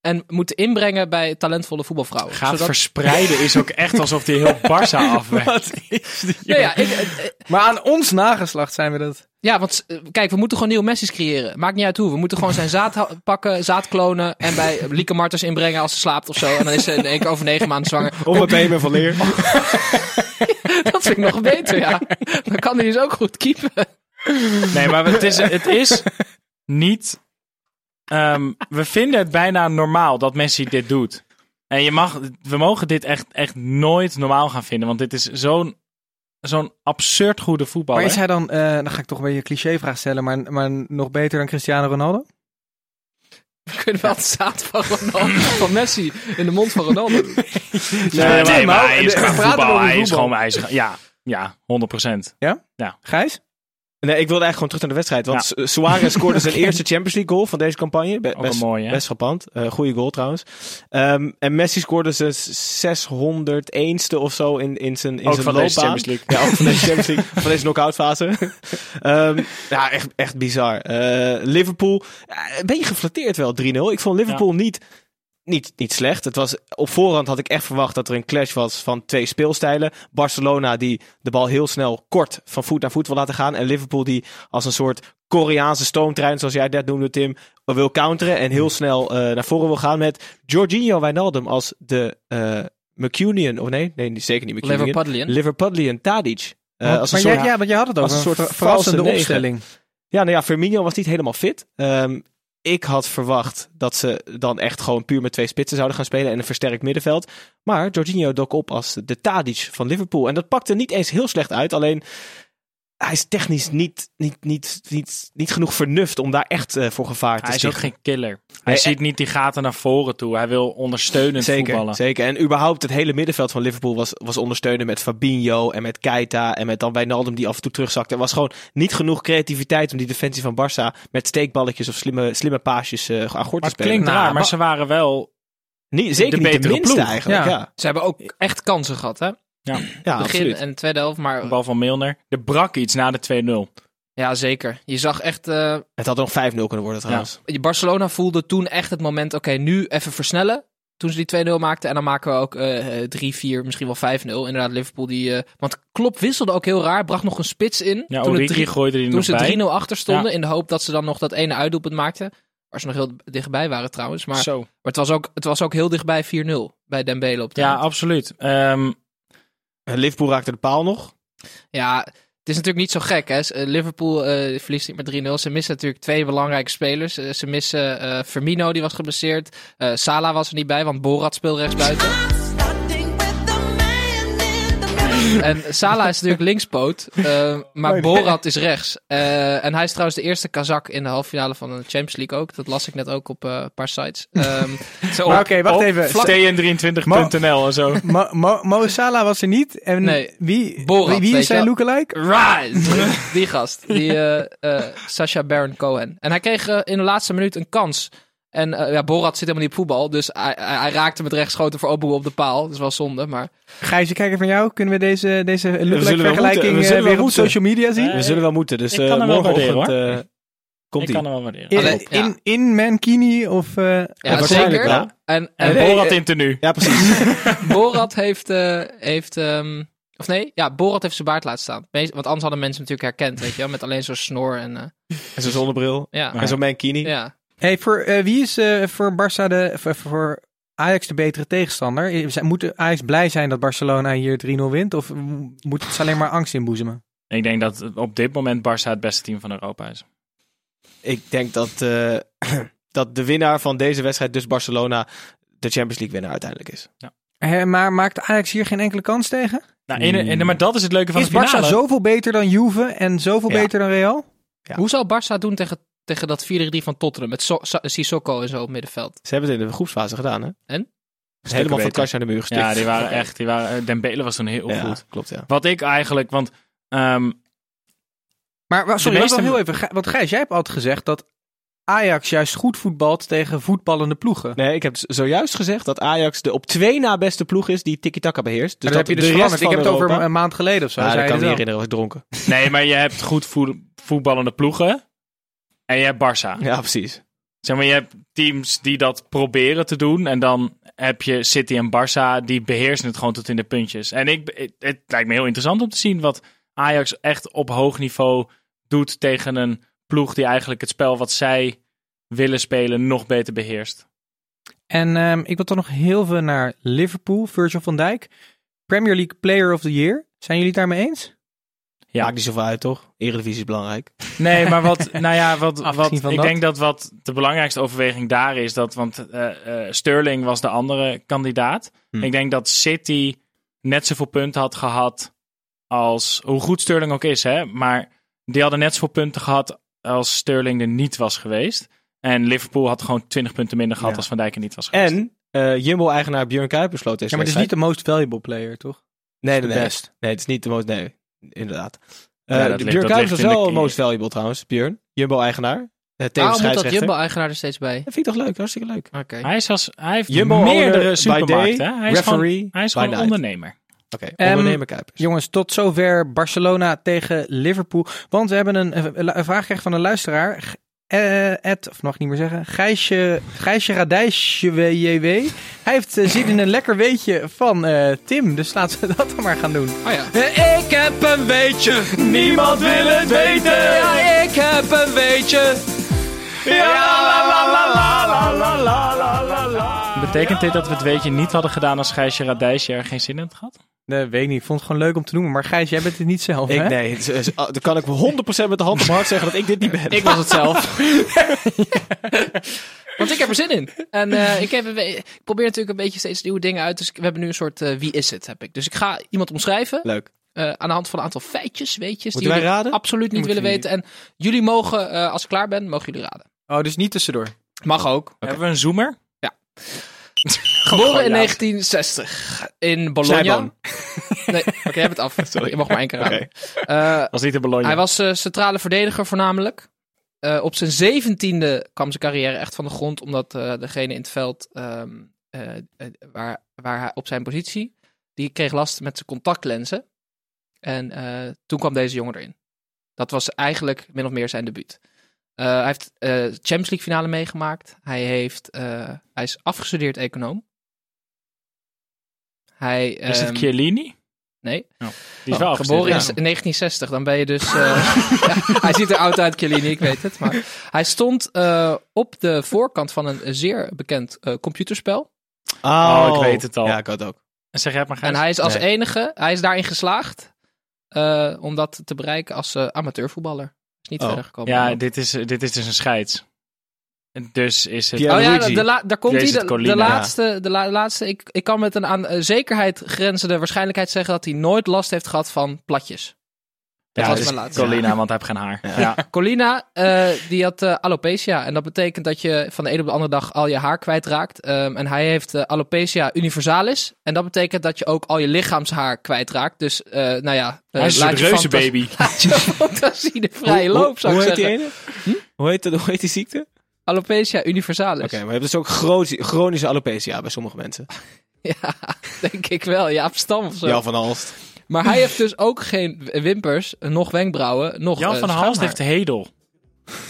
En moeten inbrengen bij talentvolle voetbalvrouwen. Gaat Zodat- verspreiden is ook echt alsof hij heel Barça afwerkt. Die? Ja, ja, ik, eh, eh, Maar aan ons nageslacht zijn we dat. ja, want eh, kijk, we moeten gewoon nieuwe Messi's creëren. Maakt niet uit hoe. We moeten gewoon zijn zaad pakken, zaad klonen. En bij Lieke Martens inbrengen als ze slaapt of zo. En dan is ze in één keer over negen maanden zwanger. Of met Bemen van Leer. Dat vind ik nog beter, ja. Dan kan hij dus ook goed keepen. Nee, maar het is, het is niet. Ehm, we vinden het bijna normaal dat Messi dit doet. En je mag, we mogen dit echt, echt nooit normaal gaan vinden. Want dit is zo'n zo'n absurd goede voetballer. Maar is hij dan, eh, dan ga ik toch een beetje een clichévraag stellen, maar, maar nog beter dan Cristiano Ronaldo? We kunnen wel het zaad van, Ronaldo, van Messi in de mond van Ronaldo doen. Nee, maar hij is voetbal. Hij is voetbal. gewoon, hij is, ja, ja, 100%. Gijs? Nee, ik wilde eigenlijk gewoon terug naar de wedstrijd. Want Su- Suarez scoorde zijn eerste Champions League goal van deze campagne. Be- best, hè? best frappant. Eh goede goal trouwens. Ehm, en Messi scoorde zijn 601ste of zo in, in zijn, in Ook zijn van loopbaan. deze Champions League. Ja, ook van deze Champions League. van deze knock-out fase. Ehm, ja, echt, echt bizar. Eh, Liverpool, ja, een beetje geflatteerd wel 3-0. Ik vond Liverpool niet, niet, niet slecht. Het was, op voorhand had ik echt verwacht dat er een clash was van twee speelstijlen. Barcelona die de bal heel snel kort van voet naar voet wil laten gaan. En Liverpool die als een soort Koreaanse stoomtrein, zoals jij dat noemde Tim, wil counteren. En heel snel eh, naar voren wil gaan met Jorginho Wijnaldum als de eh McCunion. Of nee, nee, zeker niet McCunion. Liverpudlian. Liverpudlian Tadic. Eh, Want- als een maar soort jij, ja, want jij had het als over een soort verrassende opstelling. ja, nou ja, Firmino was niet helemaal fit. Ehm, ik had verwacht dat ze dan echt gewoon puur met twee spitsen zouden gaan spelen en een versterkt middenveld. Maar Jorginho dook op als de Tadic van Liverpool. En dat pakte niet eens heel slecht uit. Alleen hij is technisch niet, niet, niet, niet, niet genoeg vernuft om daar echt eh, voor gevaar te Hij is ook geen killer. Hij Nee, ziet niet die gaten naar voren toe. Hij wil ondersteunend Zeker, voetballen. zeker. En überhaupt het hele middenveld van Liverpool was, was ondersteunen met Fabinho en met Keita en met dan Wijnaldum die af en toe terugzakte. Er was gewoon niet genoeg creativiteit om die defensie van Barça met steekballetjes of slimme, slimme paasjes eh aan gort te Maar het spelen. klinkt Nou, raar, maar maar- ze waren wel... Niet, zeker de niet de minste ploeg. eigenlijk. Ja. Ze hebben ook echt kansen gehad, hè? Ja, ja Begin absoluut. en tweede helft, maar een bal van Milner. Er brak iets na de 2-0. ja, zeker. Je zag echt, eh, Het had nog 5-0 kunnen worden trouwens. Barcelona voelde toen echt het moment, oké, nu even versnellen. toen ze die 2-0 maakten. En dan maken we ook eh, eh, 3-4, misschien wel 5-0. Inderdaad, Liverpool die... eh, want Klopp wisselde ook heel raar. Bracht nog een spits in. Ja, toen het Origi gooide die toen nog ze bij. 3-0 achter stonden. Ja. In de hoop dat ze dan nog dat ene uitdoelpunt maakten. Waar ze nog heel dichtbij waren trouwens. Maar, Zo. maar het, was ook, het was ook heel dichtbij 4-0 bij Dembele op de Ja, absoluut. Ehm, Eh, Liverpool raakte de paal nog. Ja, het is natuurlijk niet zo gek. Hè? Eh, Liverpool eh, verliest niet met 3-0. Ze missen natuurlijk twee belangrijke spelers. Eh, ze missen eh, Firmino, die was geblesseerd. Eh Salah was er niet bij, want Borat speelde rechtsbuiten. En Salah is natuurlijk linkspoot, eh, maar Borat is rechts. Eh, en hij is trouwens de eerste Kazak in de halve finale van de Champions League ook. Dat las ik net ook op eh, een paar sites. Ehm, zo Maar oké, wacht op even. stn23.nl en zo. Mo, Mo, Mo Salah was er niet. En Nee. wie, Borat, wie, is zijn lookalike? Right! Die gast. Die eh eh Sacha Baron Cohen. En hij kreeg in de laatste minuut een kans. En eh, ja, Borat zit helemaal niet op voetbal. Dus hij, hij, hij raakte met rechtschoten voor Oboe op de paal. Dat is wel zonde, maar... Gijs, even van jou. Kunnen we deze, deze lookalike vergelijking moeten. We eh, weer wel op moeten. social media zien? We zullen wel moeten. Dus eh, wel morgenochtend eh, komt ik hij. kan hem wel waarderen. In, ja. in, in Mankini of... eh, Ja, waarschijnlijk zeker. wel. En, En en Borat in tenue. Ja, precies. Borat heeft... eh, heeft ehm, of nee, ja, Borat heeft zijn baard laten staan. Meest- Want anders hadden mensen hem natuurlijk herkend, weet je wel. Met alleen zo'n snor en... eh, en zijn zonnebril. ja, En zo'n mankini. ja. Hey, voor, eh, wie is eh, voor Barça de, voor, voor Ajax de betere tegenstander? Eh, Moet Ajax blij zijn dat Barcelona hier 3-0 wint? Of moet het ze alleen maar angst inboezemen? Ik denk dat op dit moment Barça het beste team van Europa is. Ik denk dat, eh, dat de winnaar van deze wedstrijd, dus Barcelona, de Champions League winnaar uiteindelijk is. Eh, maar maakt Ajax hier geen enkele kans tegen? Nou, in, in- maar dat is het leuke van Is de finale. Barça zoveel beter dan Juve en zoveel Ja. beter dan Real? Ja. Hoe zou Barça doen tegen, tegen dat 4-3 van Tottenham? Met so Sissoko en zo op middenveld. Ze hebben het in de groepsfase gedaan, hè? En? Helemaal van kastje aan de muur gestikt. Ja, die waren echt... Die waren, eh, Dembele was toen heel Ja, goed. klopt, ja. Wat ik eigenlijk... Want ehm, Maar wa- sorry, meeste- heel even. Want Gijs, jij hebt altijd gezegd dat Ajax juist goed voetbalt tegen voetballende ploegen. Nee, ik heb zojuist gezegd dat Ajax de op twee na beste ploeg is die tiki-taka beheerst. Dus dat heb je dus de rest Ik heb het over een maand geleden of zo. Ja, dat kan ik me niet herinneren, was ik dronken. nee, maar je hebt goed voet- voetballende ploegen. En je hebt Barça. Ja, precies. Zeg maar, je hebt teams die dat proberen te doen. En dan heb je City en Barça, die beheersen het gewoon tot in de puntjes. En ik, het, het lijkt me heel interessant om te zien wat Ajax echt op hoog niveau doet tegen een ploeg die eigenlijk het spel wat zij willen spelen nog beter beheerst. En ehm, ik wil toch nog heel veel naar Liverpool, Virgil van Dijk. Premier League Player of the Year. Zijn jullie het daarmee eens? Ja. Maakt niet zoveel uit, toch? Eredivisie is belangrijk. Nee, maar wat, nou ja, wat, wat ik dat. denk dat wat de belangrijkste overweging daar is, dat, want eh, eh, Sterling was de andere kandidaat. Hm. Ik denk dat City net zoveel punten had gehad als, hoe goed Sterling ook is, hè, maar die hadden net zoveel punten gehad als Sterling er niet was geweest. En Liverpool had gewoon 20 punten minder gehad Ja. als Van Dijk er niet was geweest. En eh, Jumbo-eigenaar Björn Kuipers sloot deze Ja, maar het is niet de most valuable player, toch? Nee, de nee, nee. best. Nee, het is niet de most... Nee, inderdaad. Eh Ja, ligt- Björn Kuipers was in de- wel most valuable trouwens, Björn. Jumbo-eigenaar. Uh, tevens Waarom moet dat. Jumbo-eigenaar er steeds bij? Dat vind ik toch leuk, hartstikke leuk. Oké. Hij, is als, hij heeft Jumbo meerdere supermarkten. day. Hij is gewoon, referee hij is by gewoon night. ondernemer. Oké, Ehm, ondernemer Kuipers. Jongens, tot zover Barcelona tegen Liverpool. Want we hebben een, een, een vraag gekregen van een luisteraar. Eh, Ed, of nog niet meer zeggen. Gijsje, Gijsje Radijsje WJW. Hij heeft eh, zin in een lekker weetje van eh, Tim. Dus laten we dat dan maar gaan doen. Oh ja. Ik heb een weetje. Niemand wil het weten. Ja, ik heb een weetje. Betekent dit dat we het weetje niet hadden gedaan als Gijsje Radijsje er geen zin in had gehad? Nee, weet ik niet. Ik vond het gewoon leuk om te noemen. Maar Gijs, jij bent het niet zelf, Ik, hè? nee, het is- is- dan kan ik 100% met de hand op mijn hart zeggen dat ik dit niet ben. Ik was het zelf. Want ik heb er zin in. En eh, ik, heb, een we- ik probeer natuurlijk een beetje steeds nieuwe dingen uit. Dus we hebben nu een soort eh, wie is het, heb ik. Dus ik ga iemand omschrijven. Leuk. eh, aan de hand van een aantal feitjes, weetjes. Moeten die jullie raden? absoluut niet willen weten. En jullie mogen, eh, als ik klaar ben, mogen jullie raden. Oh, dus niet tussendoor. Mag ook. Hebben we een zoomer? Geboren in 1960 in Bologna. Nee, oké, je hebt het af. Je mag maar één keer raden. Eh, Was niet de Bologna. Hij was eh, centrale verdediger voornamelijk. Eh, op zijn zeventiende kwam zijn carrière echt van de grond, omdat degene in het veld ehm, eh, eh, waar, waar hij op zijn positie, die kreeg last met zijn contactlenzen. En toen kwam deze jongen erin. Dat was eigenlijk min of meer zijn debuut. Eh, hij heeft eh Champions League finale meegemaakt. Hij, heeft, eh, hij is afgestudeerd econoom. Hij, Is het ehm, Chiellini? Nee. Die is wel Oh, geboren in 1960. Dan ben je dus... eh, ja, hij ziet er oud uit, Chiellini, ik weet het. Maar hij stond eh, op de voorkant van een zeer bekend eh, computerspel. Oh, ik weet het al. Ja, ik had ook. En zeg jij het maar. En hij is als Nee. enige, hij is daarin geslaagd eh, om dat te bereiken als amateurvoetballer. Is niet Oh. verder gekomen. Ja, dit is, dit is dus een scheids. En Dus is het... Pierre Oh ja, de la- daar komt hij. De, laatste, de la- laatste ik, ik kan met een aan eh, zekerheid grenzende waarschijnlijkheid zeggen dat hij nooit last heeft gehad van platjes. Dat ja, was dus mijn laatste. Colina, want hij heeft geen haar. Ja. Colina, eh, die had eh, alopecia. En dat betekent dat je van de ene op de andere dag al je haar kwijtraakt. Ehm, en hij heeft eh, alopecia universalis. En dat betekent dat je ook al je lichaamshaar kwijtraakt. Dus, eh, nou ja. Hij is een laat je reuzenbaby. Laat je fantasie de vrije Hoe- loop, zou hoe ik heet die zeggen. ene? Hoe, heet, de- hoe heet die ziekte? Alopecia universalis. Oké, maar je hebt dus ook chronische, chronische alopecia bij sommige mensen. Ja, denk ik wel. Jaap Stam of zo. Jan van Halst. Maar hij heeft dus ook geen wimpers, nog wenkbrauwen, nog Jan eh, van Halst schuimhaar. heeft hedel.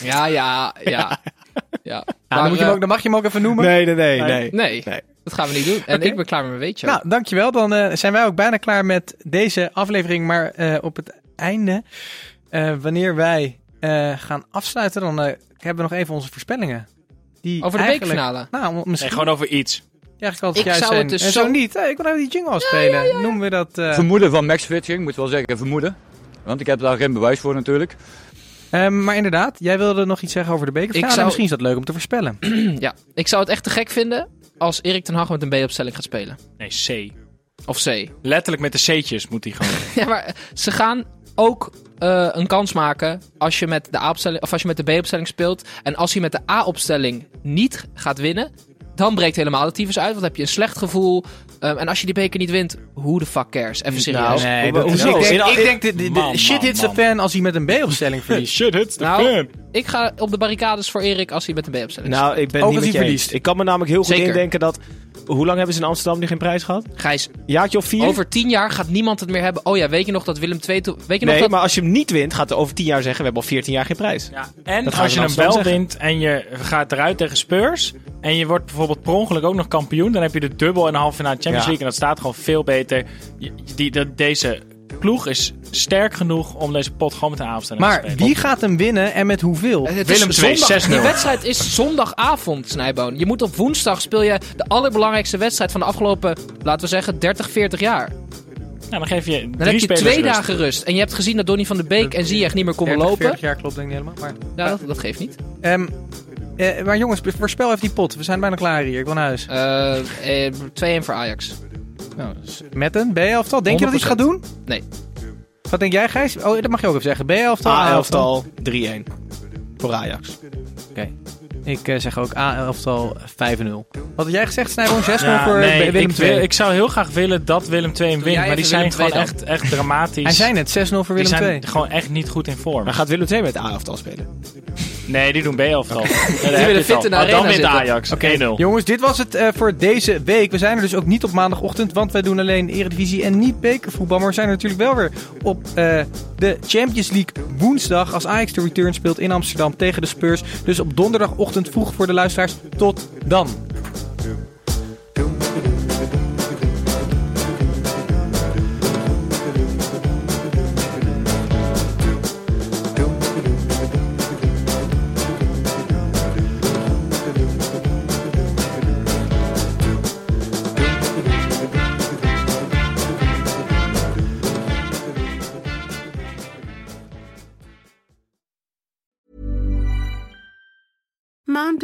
Ja, ja, ja. ja. Maar, dan, moet je hem eh, ook, dan mag je hem ook even noemen. Nee, nee, nee. nee. Nee, Nee. dat gaan we niet doen. En ik ben klaar met mijn weetje. Nou, dankjewel. Dan eh, zijn wij ook bijna klaar met deze aflevering. Maar eh, op het einde, eh, wanneer wij eh, gaan afsluiten, dan eh, hebben we nog even onze voorspellingen. Die Over de eigenlijk- bekerfinale. Nou, misschien Nee, gewoon over iets. Ja, eigenlijk altijd Ik juist zou zijn. het dus en zo, zo- niet. Ik wil even die jingle afspelen. Noemen we dat... eh, Vermoeden van Max Switching, moet wel zeggen, vermoeden. Want ik heb daar geen bewijs voor natuurlijk. Ehm, maar inderdaad, jij wilde nog iets zeggen over de bekerfinale. Ik zou- Misschien is dat leuk om te voorspellen. ja, ik zou het echt te gek vinden als Erik ten Hag met een B-opstelling gaat spelen. Nee, C. Of C. Letterlijk met de C'tjes moet hij gewoon. Ja, maar ze gaan ook eh, een kans maken als je met de A-opstelling of als je met de B-opstelling speelt. En als hij met de A-opstelling niet gaat winnen, dan breekt helemaal de tyfus uit. Want dan heb je een slecht gevoel. Ehm, en als je die beker niet wint, hoe de fuck cares? Even serieus. Nee, dat is- hoezo? ik denk, In- ik denk de, de- de shit man, hits de man. fan als hij met een B-opstelling verliest. Shit hits the Nou, fan. Ik ga op de barricades voor Erik als hij met een B-opstelling Nou, ik ben Ook niet met je verliest. Ik kan me namelijk heel goed Zeker. indenken dat... Hoe lang hebben ze in Amsterdam nu geen prijs gehad? Gijs, Jaartje of vier? over tien jaar gaat niemand het meer hebben. Oh ja, weet je nog dat Willem II... Weet je nog nee, dat... maar als je hem niet wint, gaat er over tien jaar zeggen... we hebben al 14 jaar geen prijs. Ja, en Dat als je hem wel zeggen. wint en je gaat eruit tegen Spurs... en je wordt bijvoorbeeld per ongeluk ook nog kampioen... dan heb je de dubbel en een halve finale Champions Ja. League... en dat staat gewoon veel beter. Die, dat, deze ploeg is sterk genoeg om deze pot gewoon met een aanstelling te Maar spelen. wie gaat hem winnen en met hoeveel? Het Willem is II, zondag- 6-0. Die wedstrijd is zondagavond, Snijboon. Je moet op woensdag speel je de allerbelangrijkste wedstrijd van de afgelopen, laten we zeggen, 30, 40 jaar. Nou, dan geef je drie Dan heb je spelers twee rust. dagen rust. En je hebt gezien dat Donny van de Beek en Ziyech niet meer konden 30, lopen. 40 jaar klopt denk ik niet helemaal. Maar, Ja, dat, dat geeft niet. Ehm, eh, maar jongens, voorspel even die pot. We zijn bijna klaar hier. Ik wil naar huis. Eh, eh, 2-1 voor Ajax. Nou, dus met een B-elftal. Denk je dat hij iets gaat doen? Nee. Wat denk jij, Gijs? Oh, dat mag je ook even zeggen. B-elftal, A-elftal 3-1. Voor Ajax. Oké. Ik eh, zeg ook A-elftal 5-0. Wat had jij gezegd, Snijboon? 6-0 Ja, voor nee, Willem ik, wil- ik zou heel graag willen dat Willem II hem wint. Maar die zijn gewoon echt, echt dramatisch. Hij zei net 6-0 voor die Willem II. zijn gewoon echt niet goed in vorm. Maar gaat Willem II met A-elftal spelen? Nee, die doen B-elftal. Ja, willen die fit in de arena Dan zitten. Ajax. 1-0. Jongens, dit was het eh, voor deze week. We zijn er dus ook niet op maandagochtend, want wij doen alleen Eredivisie en niet bekervoetbal. Maar we zijn er natuurlijk wel weer op eh, de Champions League woensdag als Ajax de return speelt in Amsterdam tegen de Spurs. Dus op donderdagochtend vroeg voor de luisteraars. Tot dan.